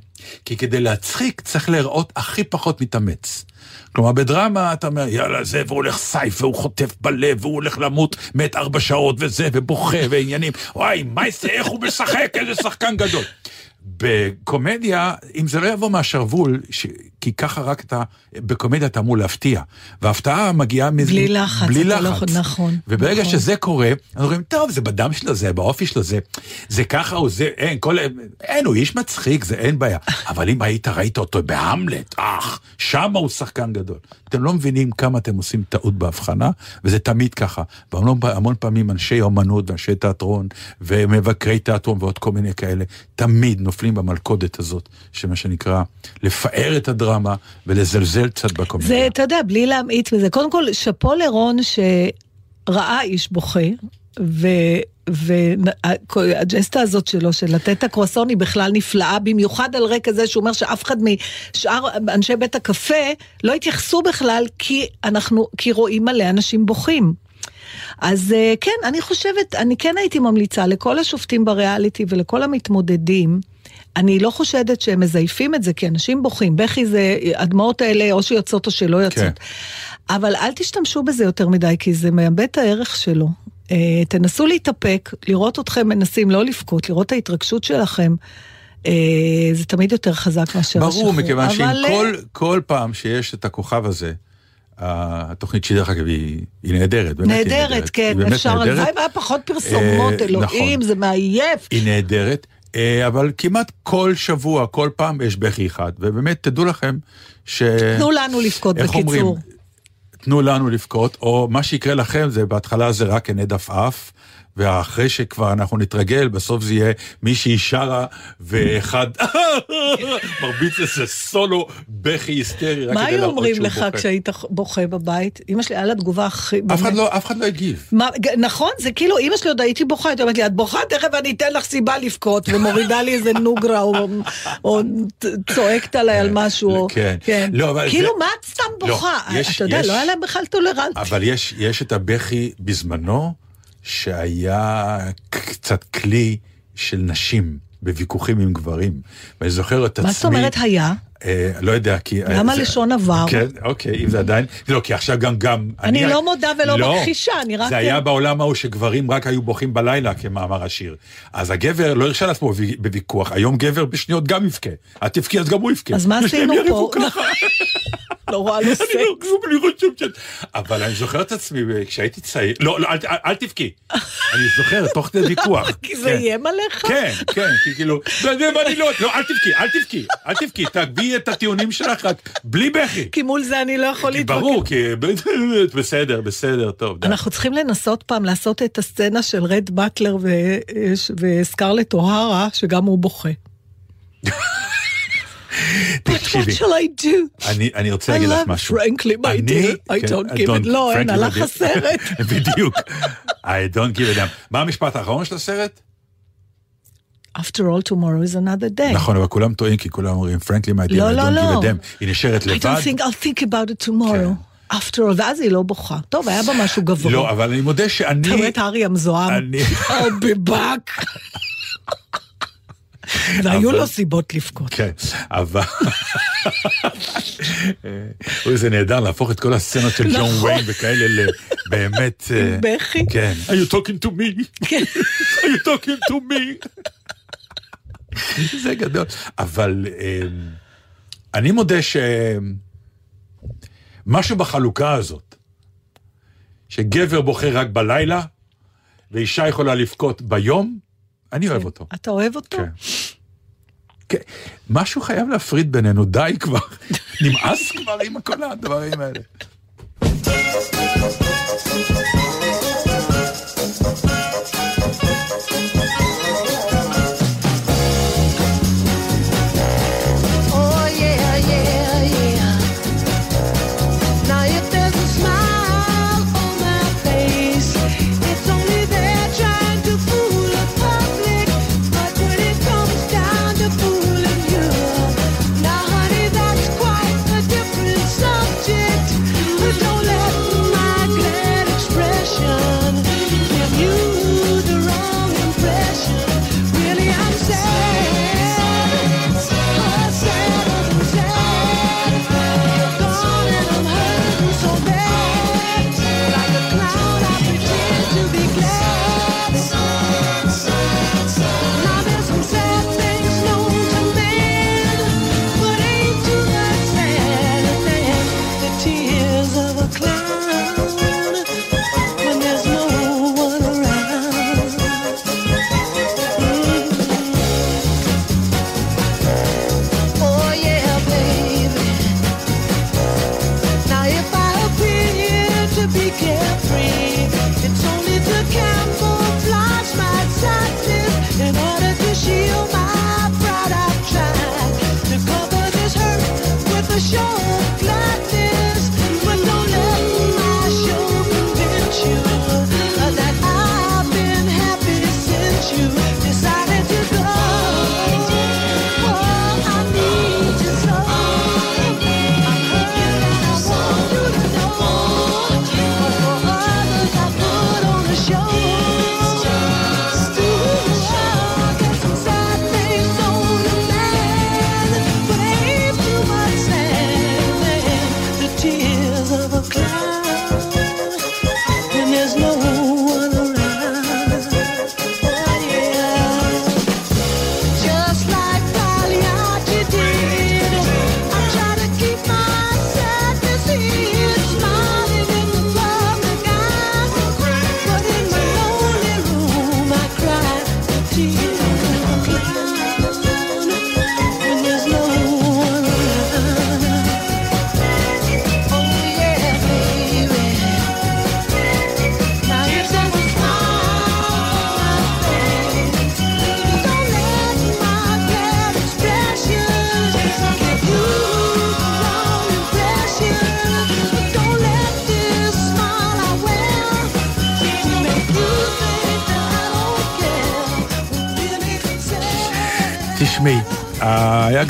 כי כדי להצחיק צריך להראות הכי פחות מתאמץ. כלומר, בדרמה אתה אומר, יאללה, זה, והוא הולך סייף, והוא חוטף בלב, והוא הולך למות, מת ארבע שעות, וזה, ובוכה, ועניינים. וואי, מה זה, איך הוא משחק, איזה שחקן גדול. בקומדיה, אם זה לא יבוא מהשרוול, ש... כי ככה רק אתה, בקומדיה אתה אמור להפתיע. וההפתעה מגיעה מזה... בלי לחץ, בלי לא לחץ. יכול- נכון, וברגע נכון. שזה קורה, אנחנו אומרים, טוב, זה בדם שלו, זה באופי שלו, זה, זה ככה, הוא זה, אין, כל, אין, הוא איש מצחיק, זה אין בעיה. אבל אם היית, ראית אותו בהמלט, אך, שמה הוא שחקן גדול. אתם לא מבינים כמה אתם עושים טעות בהבחנה, וזה תמיד ככה. והמון המון פעמים אנשי אומנות ואנשי תיאטרון, ומבקרי תיאטרון ועוד כל מיני כאלה, תמיד נופלים במלכודת הזאת, שמה שנקרא, לפאר את הדרמה ולזלזל קצת בקומדיה. זה, אתה יודע, בלי להמעיט מזה. קודם כל, שאפו לרון שראה איש בוכה, ו... והג'סטה הזאת שלו, של לתת את הקרואסון, היא בכלל נפלאה, במיוחד על רקע זה שהוא אומר שאף אחד משאר אנשי בית הקפה לא התייחסו בכלל, כי אנחנו, כי רואים מלא אנשים בוכים. אז אה, כן, אני חושבת, אני כן הייתי ממליצה לכל השופטים בריאליטי ולכל המתמודדים, אני לא חושדת שהם מזייפים את זה, כי אנשים בוכים. בכי זה, הדמעות האלה או שיוצאות או שלא יוצאות. כן. אבל אל תשתמשו בזה יותר מדי, כי זה מאבד את הערך שלו. אה, תנסו להתאפק, לראות אתכם מנסים לא לבכות, לראות את ההתרגשות שלכם. אה, זה תמיד יותר חזק מאשר השחרור. ברור, מכיוון שאם אבל, אה, כל, כל פעם שיש את הכוכב הזה, התוכנית שדרך אגב היא, היא נהדרת, באמת היא נהדרת, כן, היא אפשר. הלוואי והיה פחות פרסומות, אה, אלוהים, נכון. זה מעייף. היא נהדרת. אה, אבל כמעט כל שבוע, כל פעם יש בכי אחד, ובאמת, תדעו לכם ש... תנו לנו לבכות איך אומרים? בקיצור. תנו לנו לבכות, או מה שיקרה לכם זה בהתחלה זה רק עיני עפעף, ואחרי שכבר אנחנו נתרגל, בסוף זה יהיה מישהי שרה, ואחד מרביץ איזה סולו בכי היסטרי, מה היו אומרים לך בוכה. כשהיית בוכה בבית? אמא שלי, היה לה תגובה הכי... אף אחד לא, אף אחד לא הגיב. מה, נכון, זה כאילו, אמא שלי עוד הייתי בוכה, הייתי אומרת לי, את בוכה, תכף אני אתן לך סיבה לבכות, ומורידה לי איזה נוגרה, או, או צועקת עליי על משהו. או- כן. לא, אבל כאילו, זה- מה את סתם לא, בוכה? יש- אתה יודע, יש- לא היה להם בכלל טולרנטי. אבל יש, יש את הבכי בזמנו, שהיה קצת כלי של נשים בוויכוחים עם גברים. ואני זוכר את עצמי... מה זאת אומרת היה? אה, לא יודע, כי... למה זה- לשון עבר? כן, אוקיי, אם זה עדיין... לא, כי עכשיו גם... גם אני לא מודה ולא מכחישה, אני רק- זה היה בעולם ההוא שגברים רק היו בוכים בלילה, כמאמר השיר. אז הגבר לא הרשה לעצמו בוו- בוויכוח. היום גבר בשניות גם יבכה. את תבכי, אז גם הוא יבכה. אז מה עשינו פה? ככה. לא לו אני. לא כלום, אני חושב ש... אבל אני זוכר את עצמי כשהייתי צעיר, לא, לא, אל, תבכי. אני זוכר, תוך כדי ויכוח. כי זה כן. איים עליך? כן, כן, כי כאילו, לא, זה מה אני לא, לא, אל תבכי, אל תבכי, אל תבכי, תגביהי את הטיעונים שלך רק בלי בכי. כי מול זה אני לא יכול כי להתווכח. ברור, כי בסדר, בסדר, טוב. אנחנו צריכים לנסות פעם לעשות את הסצנה של רד באטלר ו- וסקרלט אוהרה, שגם הוא בוכה. But what תקשיבי, shall I do? אני, אני רוצה I להגיד לך love משהו. frankly, my dear. I כן, don't give it. לא, אין, frankly, הלך dear. הסרט. בדיוק. I don't give a damn. מה המשפט האחרון של הסרט? After all, tomorrow is another day. נכון, אבל כולם טועים, כי כולם אומרים, frankly, my dear, לא, I לא, don't לא. give a damn. היא נשארת I לבד. don't think I'll think about it tomorrow. After all, ואז היא לא בוכה. טוב, היה בה משהו גבוה. לא, אבל אני מודה שאני... אתה רואה את הארי המזוהם? אני- I'll be back. והיו לו סיבות לבכות. כן, אבל... אוי, זה נהדר להפוך את כל הסצנות של ג'ון נכון. ויין וכאלה לבאמת... אה, בכי. כן. are you talking to me? כן. are you talking to me? זה גדול. אבל אה, אני מודה ש... משהו בחלוקה הזאת, שגבר בוכה רק בלילה, ואישה יכולה לבכות ביום, אני אוהב אותו. אתה אוהב אותו? כן. כן. משהו חייב להפריד בינינו, די כבר. נמאס כבר עם כל הדברים האלה.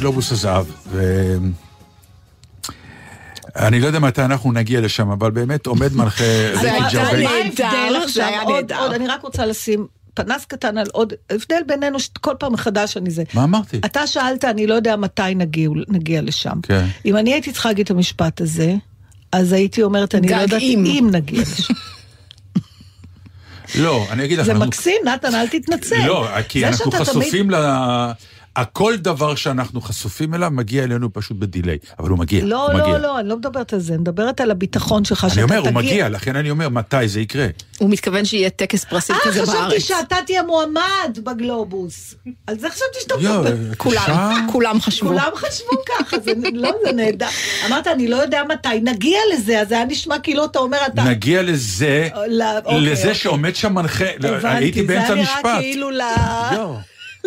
היה גלובוס הזהב, ו... אני לא יודע מתי אנחנו נגיע לשם, אבל באמת עומד מנחה זה ריקי היה ג'רווייס. נהדר, ההבדל זה היה נהדר. אני רק רוצה לשים פנס קטן על עוד, הבדל בינינו שכל פעם מחדש אני זה. מה אמרתי? אתה שאלת, אני לא יודע מתי נגיע, נגיע לשם. כן. אם אני הייתי צריכה להגיד את המשפט הזה, אז הייתי אומרת, אני לא יודעת אם. אם נגיע לשם. לא, אני אגיד לך, זה אנחנו- מקסים, נתן, אל תתנצל. לא, כי זה אנחנו חשופים ל... הכל דבר שאנחנו חשופים אליו מגיע אלינו פשוט בדיליי, אבל הוא מגיע, לא, הוא לא, מגיע. לא, אני לא מדברת על זה, אני מדברת על הביטחון שלך, אני שאתה אומר, תגיע. הוא מגיע, לכן אני אומר, מתי זה יקרה. הוא מתכוון שיהיה טקס פרסים אה, כזה בארץ. חשבתי שאתה תהיה מועמד בגלובוס. על זה חשבתי שאתה. כולם? כולם חשבו. כולם חשבו ככה, זה לא, זה נהדר. אמרת, אני לא יודע מתי נגיע לזה, אז זה היה נשמע כאילו אתה אומר, אתה... נגיע לזה, אוקיי, לזה אוקיי. שעומד שם מנחה, לא, הבנתי, הייתי באמצע זה היה המשפט. נראה כאילו ל...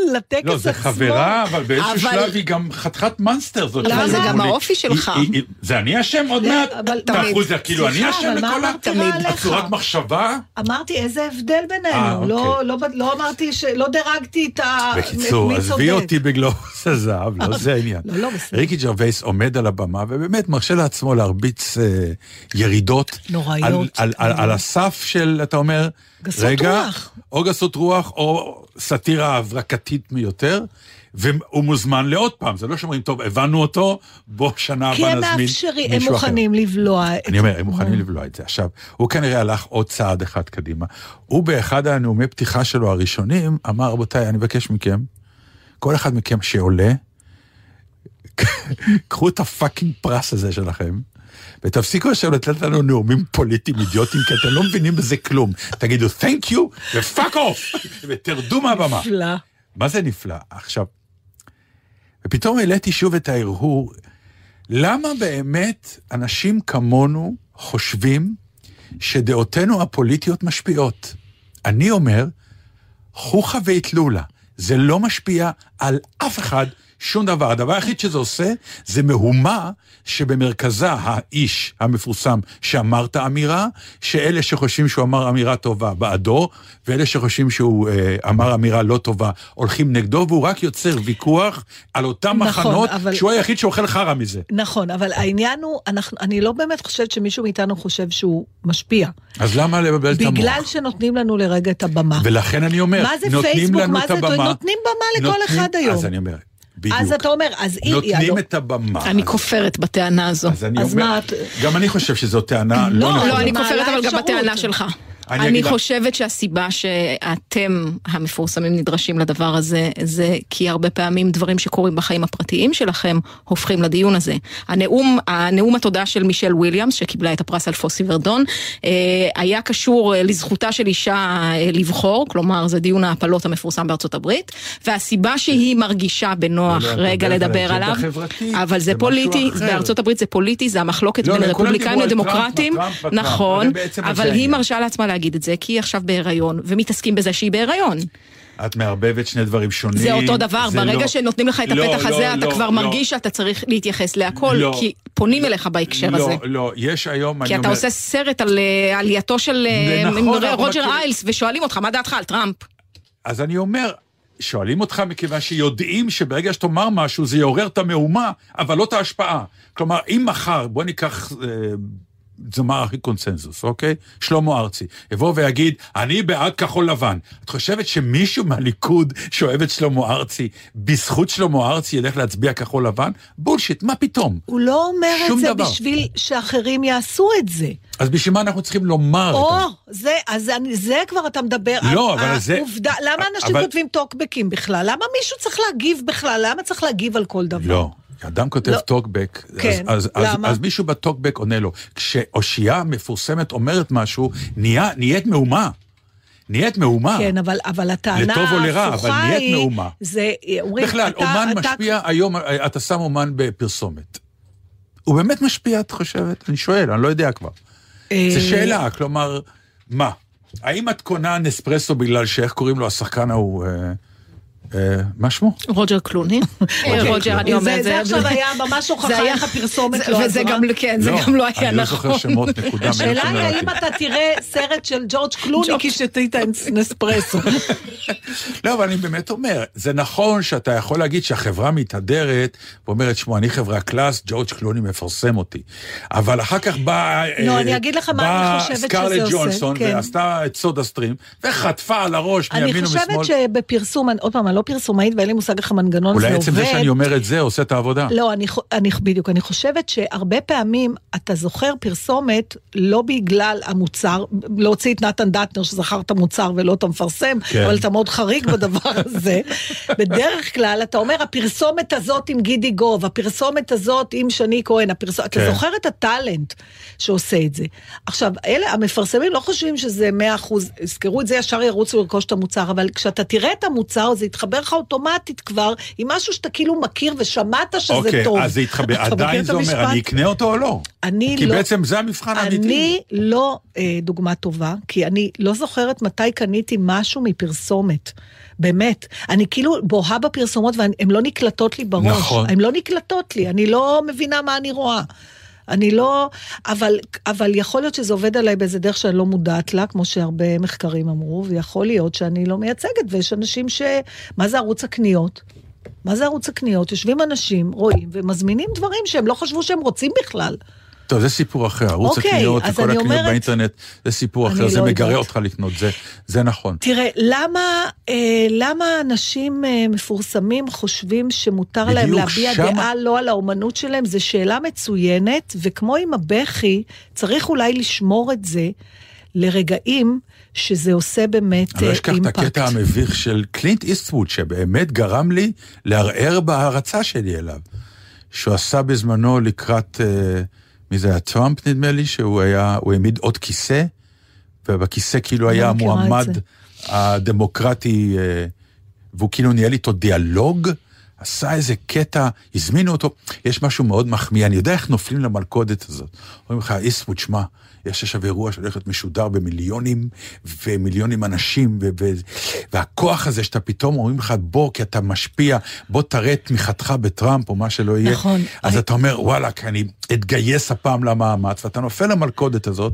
לא. לטקס לא, זה עצמו. חברה, אבל באיזשהו שלב היא גם חתיכת monster שאנחנו זה גם. האופי שלך. זה אני אשם עוד לא, מעט? את זה כאילו אני אשם מה לכל? הצורת מחשבה? אמרתי איזה הבדל אה, בינינו, לא, אוקיי. לא, לא אמרתי. לא דירגתי את ה... בקיצור, עזבי. אותי בגלובוס הזהב, לא זה העניין. לא, לא. ריקי ג'רווייס עומד על הבמה ובאמת מרשה לעצמו להרביץ אה, ירידות. נוראיות. על הסף של, אתה אומר, גסות רגע, רוח. או גסות רוח או סאטירה הברקתית מיותר. והוא מוזמן לעוד פעם, זה לא שאומרים, טוב, הבנו אותו, בוא שנה כי הבאה הם נזמין מאפשרים, הם מישהו אחר." מוכנים לבלוע את... אני אומר, הם מוכנים לבלוע את זה. עכשיו, הוא כנראה הלך עוד צעד אחד קדימה. הוא באחד הנאומי פתיחה שלו הראשונים, אמר, רבותיי, אני מבקש מכם, כל אחד מכם שעולה, קחו את הפאקינג פרס הזה שלכם, ותפסיקו עכשיו לתת לנו נאומים פוליטיים אידיוטיים, כי אתם לא מבינים בזה כלום. תגידו, thank you, ופאק אוף, ותרדו מהבמה. נפלא. מה זה נפלא? עכשיו, ופתאום העליתי שוב את ההרהור, למה באמת אנשים כמונו חושבים שדעותינו הפוליטיות משפיעות? אני אומר, חוכא ואטלולא, זה לא משפיע על אף אחד שום דבר. הדבר היחיד שזה עושה, זה מהומה שבמרכזה האיש המפורסם שאמר את האמירה, שאלה שחושבים שהוא אמר אמירה טובה בעדו, ואלה שחושבים שהוא אה, אמר אמירה לא טובה הולכים נגדו, והוא רק יוצר ויכוח על אותם נכון, מחנות, אבל- שהוא היחיד שאוכל חרא מזה. נכון, אבל העניין הוא, אנחנו, אני לא באמת חושבת שמישהו מאיתנו חושב שהוא משפיע. אז למה לבלבל את המוח? בגלל שנותנים לנו לרגע את הבמה. ולכן אני אומר, מה זה נותנים פייסבוק? לנו מה את זה- הבמה. נותנים במה לכל נותנים- אחד היום. אז אני אומר, בדיוק. אז אתה אומר, אז היא... נותנים לא- את הבמה. אני כופרת בטענה הזו. אז אני אז אומר, מה גם אני חושב שזו טענה לא, לא נכונה. לא, אני כופרת אבל גם. בטענה שלך. אני אני. חושבת שהסיבה שאתם המפורסמים נדרשים לדבר הזה, זה כי הרבה פעמים דברים שקורים בחיים הפרטיים שלכם הופכים לדיון הזה. הנאום, הנאום התודה של מישל וויליאמס, שקיבלה את הפרס על פוסי ורדון, אה, היה קשור אה, לזכותה של אישה אה, לבחור, כלומר זה דיון ההפלות המפורסם בארצות הברית, והסיבה שהיא מרגישה בנוח לא, רגע לדבר עליו, אבל זה פוליטי. בארצות הברית זה פוליטי, זה המחלוקת לא, בין לא, רפובליקאים לדמוקרטים, נכון, אבל היא. מרשה לעצמה להגיד את זה, כי היא עכשיו בהיריון, ומתעסקים בזה שהיא בהיריון. את מערבבת שני דברים שונים. זה אותו דבר, זה ברגע לא- שנותנים לך את לא, הפתח לא, הזה, אתה לא, כבר לא. מרגיש שאתה צריך להתייחס להכל, לא. כי פונים אליך בהקשר הזה. לא, לא, יש היום, כי אתה אומר... עושה סרט על אה, עלייתו של אה, נכון, רוג'ר מכירים. איילס, ושואלים אותך, מה דעתך על טראמפ? אז אני אומר, שואלים אותך מכיוון שיודעים שברגע שתאמר משהו זה יעורר את המהומה, אבל לא את ההשפעה. כלומר, אם מחר, בוא ניקח אה, זמר הכי קונצנזוס, אוקיי? שלמה ארצי, יבוא ויגיד, אני בעד כחול לבן. את חושבת שמישהו מהליכוד שאוהב את שלמה ארצי, בזכות שלמה ארצי ילך להצביע כחול לבן? בולשיט, מה פתאום? הוא לא אומר את זה דבר. בשביל שאחרים יעשו את זה. אז בשביל מה אנחנו צריכים לומר או, את זה? זה, אז אני, זה כבר אתה מדבר. לא, ה- אבל זה- העובדה, למה אנשים אבל- כותבים טוקבקים בכלל? למה מישהו צריך להגיב בכלל? למה צריך להגיב על כל דבר? לא. אדם כותב לא. טוקבק, כן, אז, אז, אז, למה? אז מישהו בטוקבק עונה לו. כשאושייה מפורסמת אומרת משהו, נהיה, נהיית מהומה. נהיית מהומה. כן, אבל, אבל הטענה לטוב או לרע, אבל ההפוכה נהיית היא, מהומה. זה, אומרים, בכלל, אתה, אומן אתה, משפיע, היום אתה שם אומן בפרסומת. הוא באמת משפיע, את חושבת? אני שואל, אני לא יודע כבר. אה, זו שאלה, כלומר, מה? האם את קונה נספרסו בגלל שאיך קוראים לו השחקן ההוא? אה, מה שמו? רוג'ר קלוני. אה, רוג'ר, אני זה- אומרת, זה עכשיו היה ממש הוכחה איך הפרסומת זה- לא וזה עזרה. גם, כן, זה גם לא היה אני לא זוכר נכון. שמות, נקודה. השאלה היא. האם אתה תראה סרט של ג'ורג' קלוני כששתית נספרסו. לא, אבל אני באמת אומר, זה נכון שאתה יכול להגיד שהחברה מתהדרת ואומרת, שמע, אני חברה קלאס, ג'ורג' קלוני מפרסם אותי. אבל אחר כך בא... לא, אני אגיד לך מה אני חושבת שזה סקרלט עושה, ג'ונסון כן. ועשתה את סודה סטרים, וחטפה על הראש אני מימין ומשמאל. חושבת שבפרסום, אני- עוד פעם, אני לא פרסומאית ואין לי מושג איך המנגנון הזה אולי עובד. עצם זה שאני אומר את זה עושה את העבודה. לא, אני, אני, בדיוק, אני חושבת שהרבה פעמים אתה זוכר פרסומת לא בגלל המוצר, להוציא את נתן דטנר שזכר את המוצר ולא את המפרסם, כן. אבל אתה מאוד חריג בדבר הזה. בדרך כלל אתה אומר, הפרסומת הזאת עם גידי גוב, הפרסומת הזאת עם שני כהן, הפרסומת, אתה כן. זוכר את הטאלנט שעושה את זה. עכשיו, אלה, המפרסמים לא חושבים שזה 100 אחוז, יזכרו את זה, ישר ירוצו לרכוש את המוצר, אבל כשאתה תראה את המוצר, זה יתחבר לך אוטומטית כבר עם משהו שאתה כאילו מכיר ושמעת שזה אוקיי, טוב. אז זה יתחבר. מכיר עדיין זה אומר? אני אקנה אותו או לא? אני כי לא- בעצם זה המבחן האמיתי. אני לא אה, דוגמה טובה, כי אני לא זוכרת מתי קניתי משהו מפרסומת. באמת. אני כאילו בוהה בפרסומות והן לא נקלטות לי בראש. נכון. הן לא נקלטות לי, אני לא מבינה מה אני רואה. אני לא, אבל, אבל יכול להיות שזה עובד עליי באיזה דרך שאני לא מודעת לה, כמו שהרבה מחקרים אמרו, ויכול להיות שאני לא מייצגת, ויש אנשים ש... מה זה ערוץ הקניות? מה זה ערוץ הקניות? יושבים אנשים, רואים, ומזמינים דברים שהם לא חשבו שהם רוצים בכלל. טוב, זה סיפור אחר. ערוץ אוקיי, הקניות וכל הקניות אומרת- באינטרנט זה סיפור אחר, זה לא מגרה יודעת. אותך לקנות, זה- זה נכון. תראה, למה, אה, למה אנשים אה, מפורסמים חושבים שמותר להם להביע שמה- דעה לא על האומנות שלהם? זו שאלה מצוינת, וכמו עם הבכי, צריך אולי לשמור את זה לרגעים שזה עושה באמת אני לא אה, אשכח את אימפקט. הקטע המביך של קלינט איסטווד, שבאמת גרם לי לערער בהערצה שלי אליו. שהוא עשה בזמנו לקראת, אה, מי זה היה? טראמפ נדמה לי, שהוא היה, הוא העמיד עוד כיסא, ובכיסא כאילו היה המועמד. הדמוקרטי, אה, והוא כאילו ניהל איתו דיאלוג. עשה איזה קטע, הזמינו אותו, יש משהו מאוד מחמיא, אני יודע איך נופלים למלכודת הזאת. אומרים לך, איסטווד, שמע, יש עכשיו אירוע שהולך להיות משודר במיליונים, ומיליונים אנשים, ו- ו- והכוח הזה שאתה פתאום אומרים לך, בוא, כי אתה משפיע, בוא תראה את תמיכתך בטראמפ, או מה שלא יהיה. נכון. אז אני- אתה אומר, וואלכ, אני אתגייס הפעם למאמץ, ואתה נופל למלכודת הזאת,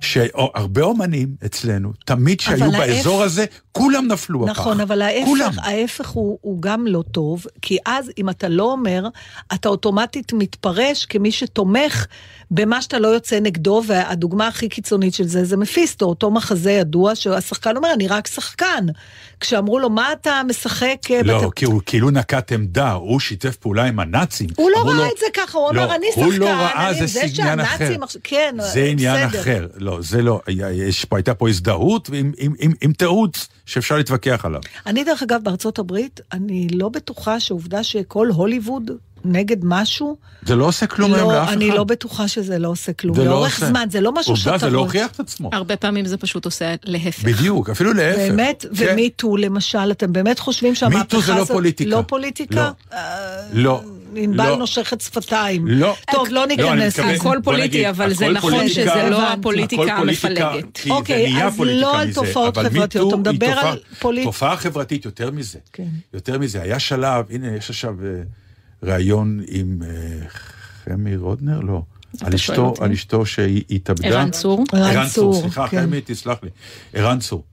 שהרבה אומנים אצלנו, תמיד שהיו אבל באזור ההפך- הזה, כולם נפלו בפח. נכון, אבל כולם. ההפך, ההפך הוא, הוא גם לא טוב, כי אז אם אתה לא אומר, אתה אוטומטית מתפרש כמי שתומך במה שאתה לא יוצא נגדו, והדוגמה הכי קיצונית של זה זה מפיסטו, אותו מחזה ידוע שהשחקן אומר, אני רק שחקן. כשאמרו לו, מה אתה משחק? אה, לא, בת- כי הוא כאילו נקט עמדה, הוא שיתף פעולה עם הנאצים. הוא לא ראה לו- את זה ככה, הוא אמר, לא, אני הוא שחקן, לא ראה, אני- זה זה עניין אחר. עכשיו- כן, זה עניין בסדר. אחר. לא, זה לא, יש פה, הייתה פה הזדהות עם- עם- עם- עם תירוץ שאפשר להתווכח עליו. אני דרך אגב בארצות הברית, אני לא בטוחה שעובדה שכל הוליווד נגד משהו, זה לא עושה כלום היום לא, לאף אחד. אני לא בטוחה שזה לא עושה כלום. זה לא לאורך עושה. זמן, זה לא משהו שאתה... עובדה, זה לא. הוכיח את עצמו. הרבה פעמים זה פשוט עושה להפך. בדיוק, אפילו להפך. באמת, כן. ומיטו למשל, אתם באמת חושבים שהמהפכה הזאת... זה לא פוליטיקה. לא פוליטיקה? לא. אה, לא. ענבל לא. נושכת שפתיים. לא. טוב, לא אני ניכנס לזה. הכל פוליטי, נגיד, אבל זה נכון פוליטיקה. שזה לא. הפוליטיקה פוליטיקה, המפלגת. אוקיי, אז פוליטיקה לא על תופעות אבל חברתיות, אתה מדבר על פוליט- תופעה חברתית יותר מזה. כן. יותר מזה, היה שלב, הנה, יש עכשיו אה, ראיון עם אה, חמי רודנר? לא. על אשתו? על אשתו שהיא התאבדה. ערן צור. ערן צור, סליחה, כן. חמי, תסלח לי. ערן צור.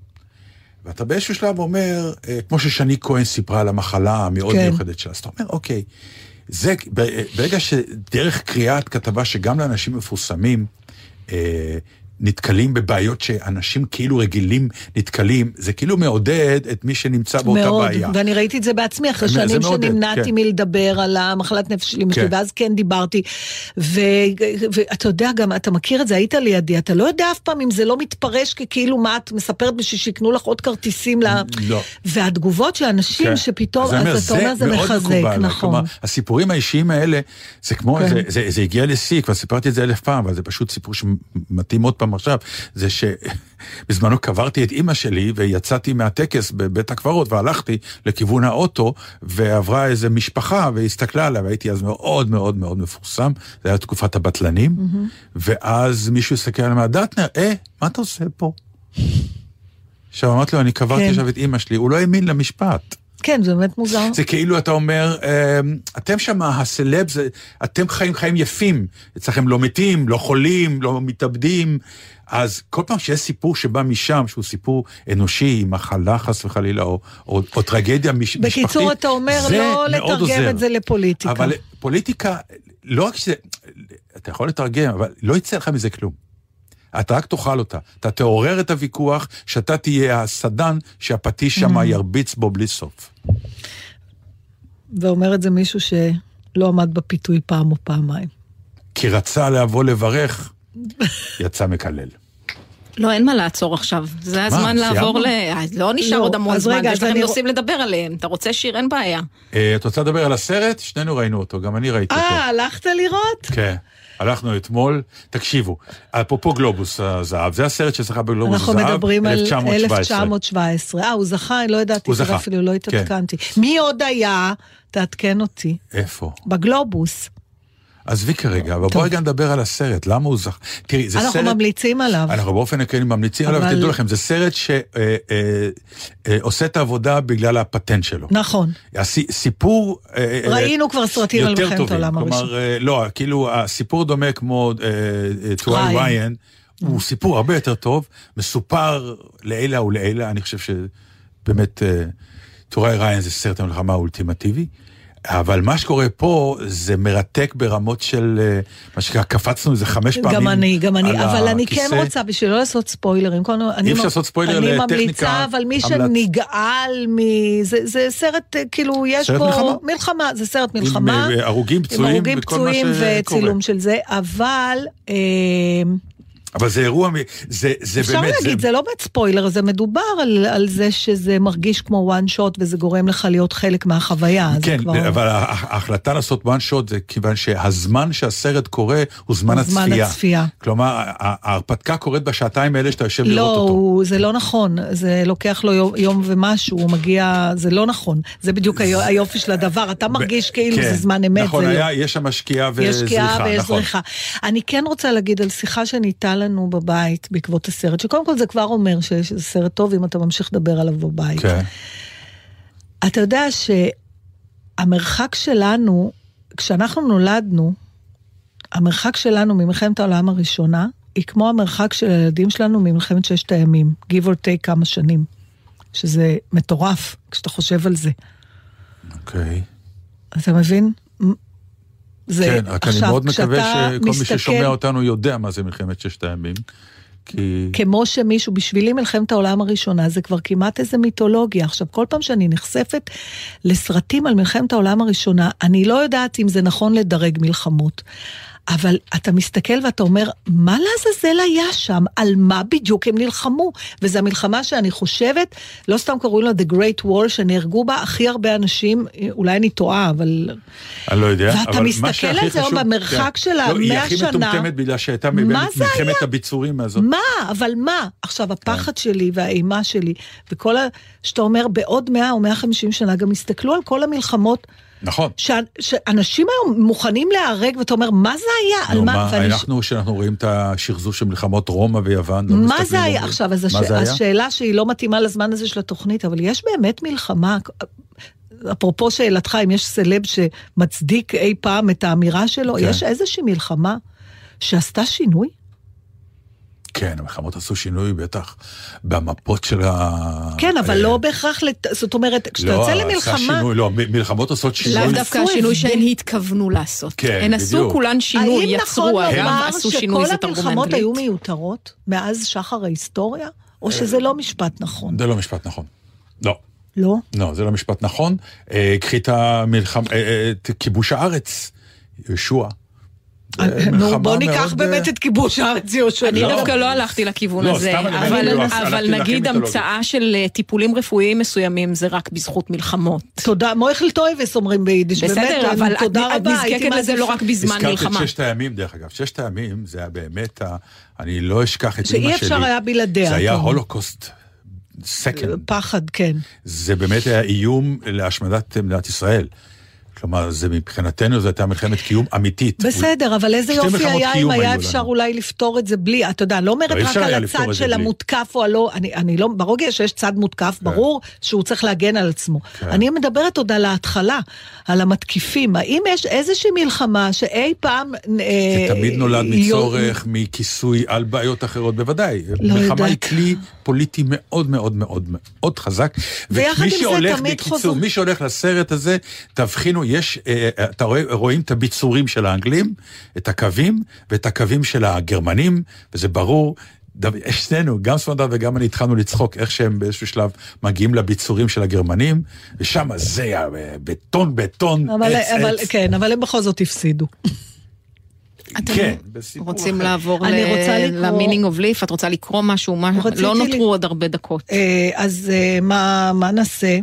ואתה באיזשהו שלב אומר, אה, כמו ששני כהן סיפרה על המחלה המאוד כן. מיוחדת שלה, אז אתה אומר, אוקיי, זה, ברגע שדרך קריאת כתבה שגם לאנשים מפורסמים, אה, נתקלים בבעיות שאנשים כאילו רגילים נתקלים, זה כאילו מעודד את מי שנמצא באותה מאוד, בעיה. ואני ראיתי את זה בעצמי, אחרי שנים שנמנעתי כן. מלדבר על המחלת נפש של אמא שלי, כן. ואז כן דיברתי. ו- ואתה יודע גם, אתה מכיר את זה, היית לידי, אתה לא יודע אף פעם אם זה לא מתפרש ככאילו מה את מספרת בשביל שיקנו לך עוד כרטיסים ל... לא. והתגובות של אנשים כן. שפתאום, אני אומר, אז אתה אומר, זה מאוד מחזק. נכון. כלומר, הסיפורים האישיים האלה, זה כמו, כן. זה, זה, זה הגיע לשיא, כבר סיפרתי את זה אלף פעם, אבל זה פשוט סיפור שמתאים עוד פעם עכשיו, זה שבזמנו קברתי את אימא שלי, ויצאתי מהטקס בבית הקברות, והלכתי לכיוון האוטו, ועברה איזה משפחה, והסתכלה עליה, והייתי אז מאוד מאוד מאוד מפורסם, זה היה תקופת הבטלנים, ואז מישהו הסתכל עליי, דטנר, אה, מה אתה עושה פה? עכשיו אמרתי לו, אני קברתי כן. עכשיו את אימא שלי, הוא לא האמין למשפט. כן, זה באמת מוזר. זה כאילו אתה אומר, אמ, אתם שם, הסלב, זה, אתם חיים חיים יפים. אצלכם לא מתים, לא חולים, לא מתאבדים. אז כל פעם שיש סיפור שבא משם, שהוא סיפור אנושי, מחלה חס וחלילה, או, או, או טרגדיה מש, משפחתית, בקיצור, אתה אומר לא לתרגם עוזר. את זה לפוליטיקה. אבל פוליטיקה, לא רק שזה, אתה יכול לתרגם, אבל לא יצא לך מזה כלום. אתה רק תאכל אותה. אתה תעורר את הוויכוח, שאתה תהיה הסדן שהפטיש שם Mm. ירביץ בו בלי סוף. ואומר את זה מישהו שלא עמד בפיתוי פעם או פעמיים. כי רצה לבוא לברך, יצא מקלל. לא, אין מה לעצור עכשיו. זה הזמן סיימנו? לעבור ל... אה, לא נשאר לא, עוד המון אז זמן, רגע, יש לכם אני- נושאים לדבר עליהם. אתה רוצה שיר? אין בעיה. אה, את רוצה לדבר על הסרט? שנינו ראינו אותו, גם אני ראיתי אותו. אה, הלכת לראות? כן. הלכנו אתמול, תקשיבו, אפרופו גלובוס הזהב, זה הסרט שזכה בגלובוס אנחנו הזהב, מדברים על 1917. 1917. אה, הוא זכה, אני לא ידעתי, הוא זכה, אפילו לא כן. התעדכנתי. מי עוד היה? תעדכן אותי. איפה? בגלובוס. עזבי כרגע, אבל בואי רגע נדבר על הסרט, למה הוא זכה. תראי, זה אנחנו סרט... ממליצים עליו. אנחנו באופן עקרוני ממליצים עליו, אבל- ותדעו לכם, זה סרט שעושה את העבודה בגלל הפטנט שלו. נכון. הסי- סיפור... אה, אה, ראינו כבר סרטים על מלחמת. העולם הראשון. כלומר, אה, לא, כאילו, הסיפור דומה כמו טוואי ריין. הוא סיפור הרבה יותר טוב, מסופר לעילא ולעילא, אני חושב שבאמת טוואי ריין זה סרט המלחמה האולטימטיבי. אבל מה שקורה פה זה מרתק ברמות של, אה, מה שנקרא, קפצנו איזה חמש פעמים גם אני, גם אני, אבל אני כן. רוצה, בשביל לא לעשות ספוילרים, אני אפשר לעשות ספוילר אני לטכניקה, ממליצה, אבל מי. שנגעל מ... זה, זה סרט, אה, כאילו, יש סרט פה... מלחמה. מלחמה, זה סרט עם, מלחמה. אה, הרוגים, עם פצועים, הרוגים וכל מה פצועים שקורה. וצילום של זה, אבל אה, אבל זה אירוע, זה, זה אפשר באמת, להגיד, זה לא באמת ספוילר, זה מדובר על, על זה שזה מרגיש כמו וואן שוט וזה גורם לך להיות חלק מהחוויה. זה כן, כבר... אבל הה- ההחלטה לעשות one shot זה כיוון שהזמן שהסרט קורה הוא זמן הוא זמן הצפייה. הצפייה. כלומר, ההרפתקה קורית בשעתיים האלה שאתה יושב לא, לראות אותו. הוא, זה לא נכון, זה לוקח לו יום, יום ומשהו, הוא מגיע, זה לא נכון, זה בדיוק היו- היופי של הדבר, אתה מרגיש כאילו כן, זה זמן אמת, נכון, זה לא. היה, יש שם שקיעה וזריחה, נכון. אני כן רוצה להגיד על שיחה שניתה לנו בבית בעקבות הסרט, שקודם כל זה כבר אומר שיש איזה סרט טוב אם אתה ממשיך לדבר עליו בבית. כן. אתה יודע שהמרחק שלנו, כשאנחנו נולדנו, המרחק שלנו ממלחמת העולם הראשונה, היא כמו המרחק של הילדים שלנו ממלחמת ששת הימים, give or take כמה שנים. שזה מטורף, כשאתה חושב על זה. אוקיי. אתה מבין? זה, כן, רק אני מאוד מקווה שכל מי מסתכל- ששומע אותנו יודע מה זה מלחמת ששת הימים. כי... כמו שמישהו, בשבילי מלחמת העולם הראשונה זה כבר כמעט איזה מיתולוגיה. עכשיו, כל פעם שאני נחשפת לסרטים על מלחמת העולם הראשונה, אני לא יודעת אם זה נכון לדרג מלחמות. אבל אתה מסתכל ואתה אומר, מה לעזאזל היה שם? על מה בדיוק הם נלחמו? וזו המלחמה שאני חושבת, לא סתם קוראים לה The Great War, שנהרגו בה הכי הרבה אנשים, אולי אני טועה, אבל... אני לא יודע, ואתה אבל מה מסתכל שהכי על זה היום במרחק כן. שלה, לא, היא 100 הכי שנה. מטומטמת בגלל שהייתה מלחמת? הביצורים הזאת. מה? אבל מה? עכשיו, הפחד שלי והאימה שלי, וכל ה... שאתה אומר, בעוד 100 או 150 שנה גם יסתכלו על כל המלחמות, נכון. ש... שאנשים היום מוכנים להיהרג, ואתה אומר, מה זה היה? על נו, מה? מה, ואני- אנחנו, שאנחנו רואים את השחזור של מלחמות רומא ויוון, לא מה זה היה? עכשיו, אז הש... זה היה? השאלה שהיא לא מתאימה לזמן הזה של התוכנית, אבל יש באמת מלחמה, אפרופו שאלתך, אם יש סלב שמצדיק אי פעם את האמירה שלו, כן. יש איזושהי מלחמה שעשתה שינוי? כן, המלחמות עשו שינוי בטח במפות של ה... כן, אבל אה, לא בהכרח, לת... זאת אומרת, כשאתה לא, יוצא עשה למלחמה... שינוי, לא, מ- מלחמות עושות שינוי. לאו דווקא השינוי. שהן התכוונו לעשות. כן, הן עשו בדיוק. כולן שינוי, האם יצרו, נכון לומר עשו שינוי, זה שכל תרגום המלחמות מאנגלית. היו מיותרות מאז שחר ההיסטוריה? או שזה לא משפט נכון? זה לא משפט נכון. לא. לא? לא, זה לא משפט נכון. אה, קחי את המלחם... אה, אה, את כיבוש הארץ, יהושע. זה נו, בוא ניקח מאוד, באמת אה, את כיבוש הארץ יהושע. אני לא. דווקא לא הלכתי לכיוון לא, הזה, אבל, לא, נגיד. המצאה של אה, טיפולים רפואיים מסוימים זה רק בזכות מלחמות. תודה, מוחל טובות אומרים ביידיש, באמת, בסדר, אבל תודה את רבה. נזקקת לזה לא רק בזמן הזכרת מלחמה. את ששת הימים, דרך אגב. ששת הימים זה היה באמת. אני לא אשכח את שאי אימא שלי. אפשר היה בלעדיה, זה היה אומר. Holocaust second. פחד, כן. זה באמת היה איום להשמדת מדינת ישראל. כלומר, זה מבחינתנו זו הייתה מלחמת קיום אמיתית. בסדר, אבל איזה יופי היה אם היה אפשר לנו. אולי לפתור את זה בלי, אתה יודע, לא אומרת לא, רק על הצד של בלי. המותקף או הלא, אני, אני לא, ברגע שיש צד מותקף, ברור שהוא צריך להגן על עצמו. כן. אני מדברת עוד על ההתחלה, על המתקיפים. האם יש איזושהי מלחמה שאי פעם... אה, זה תמיד נולד יו- מצורך, מכיסוי על בעיות אחרות, בוודאי. לא מלחמה היא יודעת. כלי פוליטי מאוד מאוד מאוד מאוד חזק. ויחד עם זה תמיד בקיצור, חוזר- מי שהולך לסרט הזה, תבחינו, יש, אה, אתה רואה, רואים את הביצורים של האנגלים, את הקווים, ואת הקווים של הגרמנים, וזה ברור. שנינו, גם ספונדר וגם אני התחלנו לצחוק איך שהם באיזשהו שלב מגיעים לביצורים של הגרמנים, ושם זה היה אה, בטון, בטון, אבל, עץ, אבל, עץ. כן, אבל הם בכל זאת הפסידו. אתם כן, בסיפור רוצים אחר. לעבור רוצה לקרוא- ל meaning of life? את רוצה לקרוא משהו? מה- לא נותרו עוד הרבה דקות. אה, אז אה, מה, מה נעשה?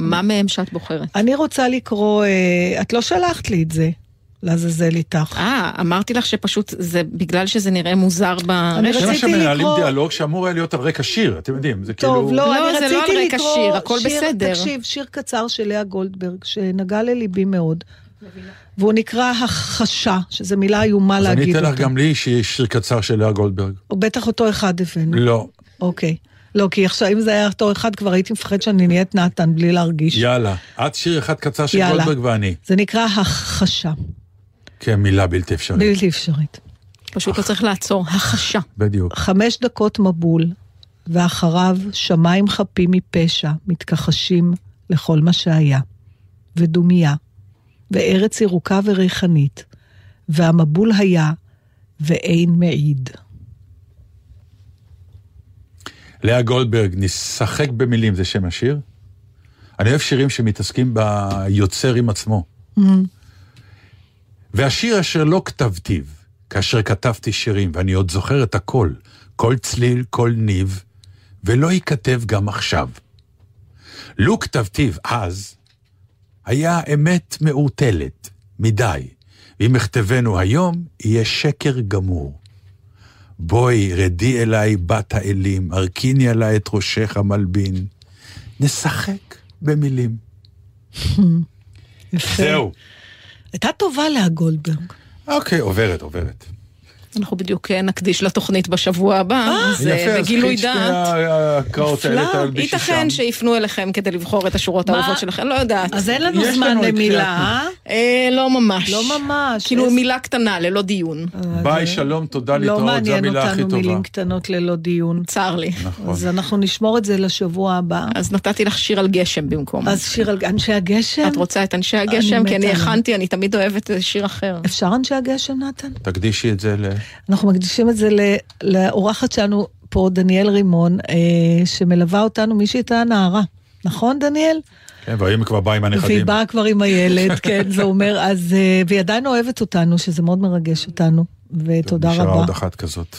מה מהם שאת בוחרת? אני רוצה לקרוא, אה, את לא שלחת לי את זה, לעזאזל איתך. אה, אמרתי לך שפשוט זה בגלל שזה נראה מוזר ברשת. זה מה רציתי שמנהלים לקרוא- דיאלוג שאמור היה להיות על רקע שיר, אתם יודעים, זה כאילו... טוב, לא, לא, אני זה לא על רציתי רקע לקרוא שיר, הכל בסדר. תקשיב, שיר קצר של לאה גולדברג, שנגע לליבי מאוד. והוא נקרא הכחשה, שזו מילה איומה אז אני להגיד אתן לך אותה. גם לי שיש שיר קצר של לאה גולדברג. בטח אותו אחד הבאנו. לא. אוקיי. לא, כי עכשיו, אם זה היה אותו אחד, כבר הייתי מפחד שאני נהיית נתן בלי להרגיש. יאללה. את שיר אחד קצר של יאללה. גולדברג ואני. זה נקרא הכחשה, כן, מילה בלתי אפשרית. בלתי אפשרית. פשוט לא צריך לעצור. החשה. בדיוק. חמש דקות מבול, ואחריו שמיים חפים מפשע מתכחשים לכל מה שהיה, ודומייה, וארץ ירוקה וריחנית, והמבול היה, ואין מעיד. לאה גולדברג, נשחק במילים, זה שם השיר? אני אוהב שירים שמתעסקים ביוצר עם עצמו. והשיר אשר לא כתבתיו, כאשר כתבתי שירים, ואני עוד זוכר את הכל, כל צליל, כל ניב, ולא ייכתב גם עכשיו. לו כתבתיו אז, היה אמת מעורטלת, מדי, ואם אכתבנו היום, יהיה שקר גמור. בואי, רדי אליי בת האלים, הרכיני עליי את ראשך המלבין. נשחק במילים. זהו. הייתה טובה לאה גולדברג. אוקיי, עוברת, עוברת. אנחנו בדיוק אה, נקדיש לתוכנית בשבוע הבא, אז אה, אז בגילוי את שתי דעת. נפלא. ייתכן שיפנו אליכם כדי לבחור את השורות? האהובות שלכם, לא יודעת. אז אין לנו זמן למילה, אה? אה, לא ממש. לא ממש. כאילו מילה קטנה, ללא דיון. ביי, שלום, תודה לא להתראות, זו מעניין המילה הכי אותנו טובה. מילים קטנות ללא דיון. צר לי. נכון. אז אנחנו נשמור את זה לשבוע הבא. אז נתתי לך שיר על גשם במקום. אז שיר על אנשי הגשם? את רוצה את אנשי הגשם? כי אני. הכנתי, אני תמיד אוהבת אה, שיר אחר. אפשר אנשי הגשם, נתן? תקדישי את זה ל... אנחנו מקדישים את זה ל- לאורחת שלנו פה, דניאל רימון, אה, שמלווה אותנו, מי שהייתה נערה. נכון, דניאל? כן, והאם כבר באה עם והיא הנכדים. באה כבר עם הילד, כן, זה אומר, אז... אה, והיא עדיין אוהבת אותנו, שזה מאוד מרגש אותנו, ותודה נשארה רבה. עוד אחת כזאת.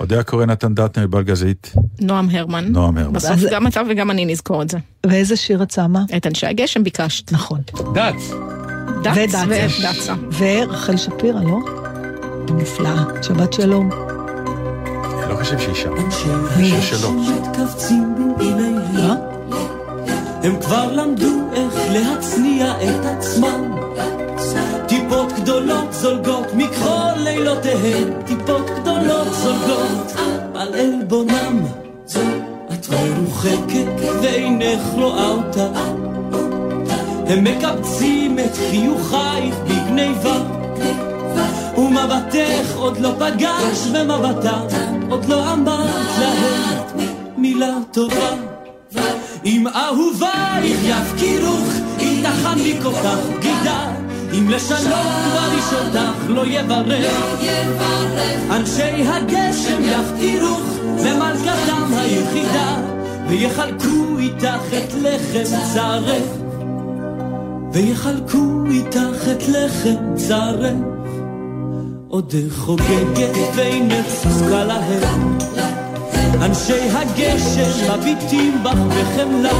אודיה קורא נתן דטנר בלגזית. נועם הרמן. נועם הרמן. בסוף אז- גם אתה וגם אני נזכור את זה. ואיזה שיר את שמה? את אנשי הגשם ביקשת. נכון. דץ! דץ. ודצה. ורחל שפירא, לא? נפלאה. שבת שלום. אני לא חושב שהיא שם. שלו. מתכווצים במעיניהם, מה? הם כבר למדו איך להצניע את עצמם. טיפות גדולות זולגות מכל לילותיהן, טיפות גדולות זולגות על עלבונם. את מרוחקת ואינך רואה אותה. הם מקבצים את חיוכייך בגניבה. ומבטך עוד לא פגש במבטה, עוד לא אמרת להם מילה טובה. אם אהובייך יפקירוך, אם תחניק אותך בגידה, אם לשלום בריש אותך לא יברך. אנשי הגשם יפקירוך למלכתם היחידה, ויחלקו איתך את לחם צרך. ויחלקו איתך את לחם צרך. עודך חוגגת ואינך זקוקה להם. אנשי הגשם מביטים בך בחמלה.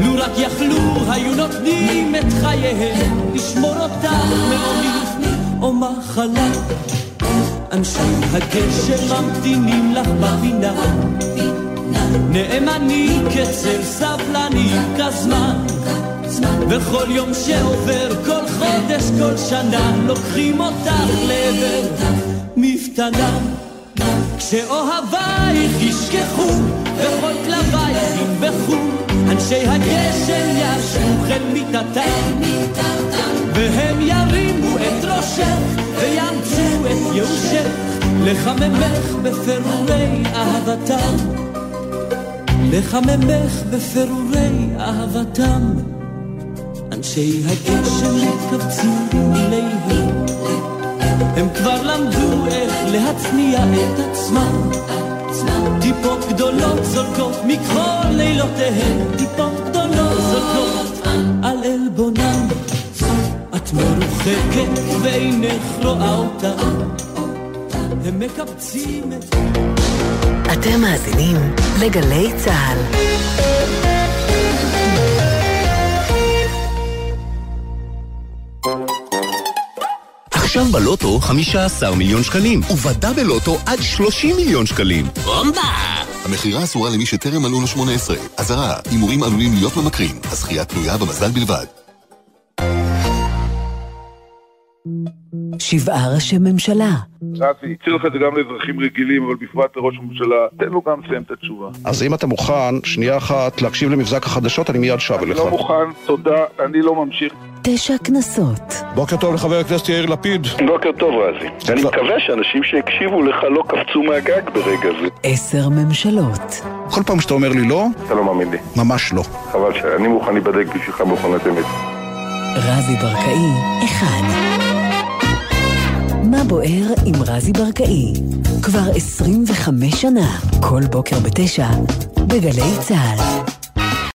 לו רק יכלו היו נותנים את חייהם לשמור אותך מעוני או מחלה. אנשי הגשם ממתינים לך בפינה. נאמנים כצל סבלנים כזמן. וכל יום שעובר, כל חודש, כל שנה, לוקחים אותך לעבר מפתנה. כשאוהבייך ישכחו, וכל כלבייך ינבחו, אנשי הגשם ישבו אל מיטתם, והם ירימו את ראשך, ויאמצו את ייאושך, לחממך בפירורי אהבתם. לחממך בפירורי אהבתם. אנשי הגשם מתכווצים אליהם, הם כבר למדו איך להצניע את עצמם. טיפות גדולות זולקות מכל לילותיהם, טיפות גדולות זולקות על עלבונם. את מרוחקת ואינך רואה אותם, הם מקבצים את... אתם מאזינים לגלי צה"ל. עכשיו בלוטו 15 מיליון שקלים, ובדה בלוטו עד 30 מיליון שקלים. בומבה! המכירה אסורה למי שטרם מלאו לו 18. אזהרה, הימורים עלולים להיות ממכרים. הזכייה תלויה במזל בלבד. שבעה ראשי ממשלה. רפי, הציע לך את זה גם לאזרחים רגילים, אבל בפרט לראש הממשלה, תן לו גם לסיים את התשובה. אז אם אתה מוכן, שנייה אחת, להקשיב למבזק החדשות, אני מיד שב אני אליך. לא מוכן, תודה, אני לא ממשיך. תשע כנסות. בוקר טוב לחבר הכנסת יאיר לפיד. בוקר טוב, רזי. ואני מקווה שאנשים שהקשיבו לך לא קפצו מהגג ברגע זה. עשר ממשלות. כל פעם שאתה אומר לי לא, אתה לא מאמין לי. ממש לא. חבל שאני מוכן להיבדק בשבילך במכונת אמת. רזי ברקאי, אחד. מה בוער עם רזי ברקאי? כבר 25 שנה, כל בוקר בתשע, בגלי צה"ל.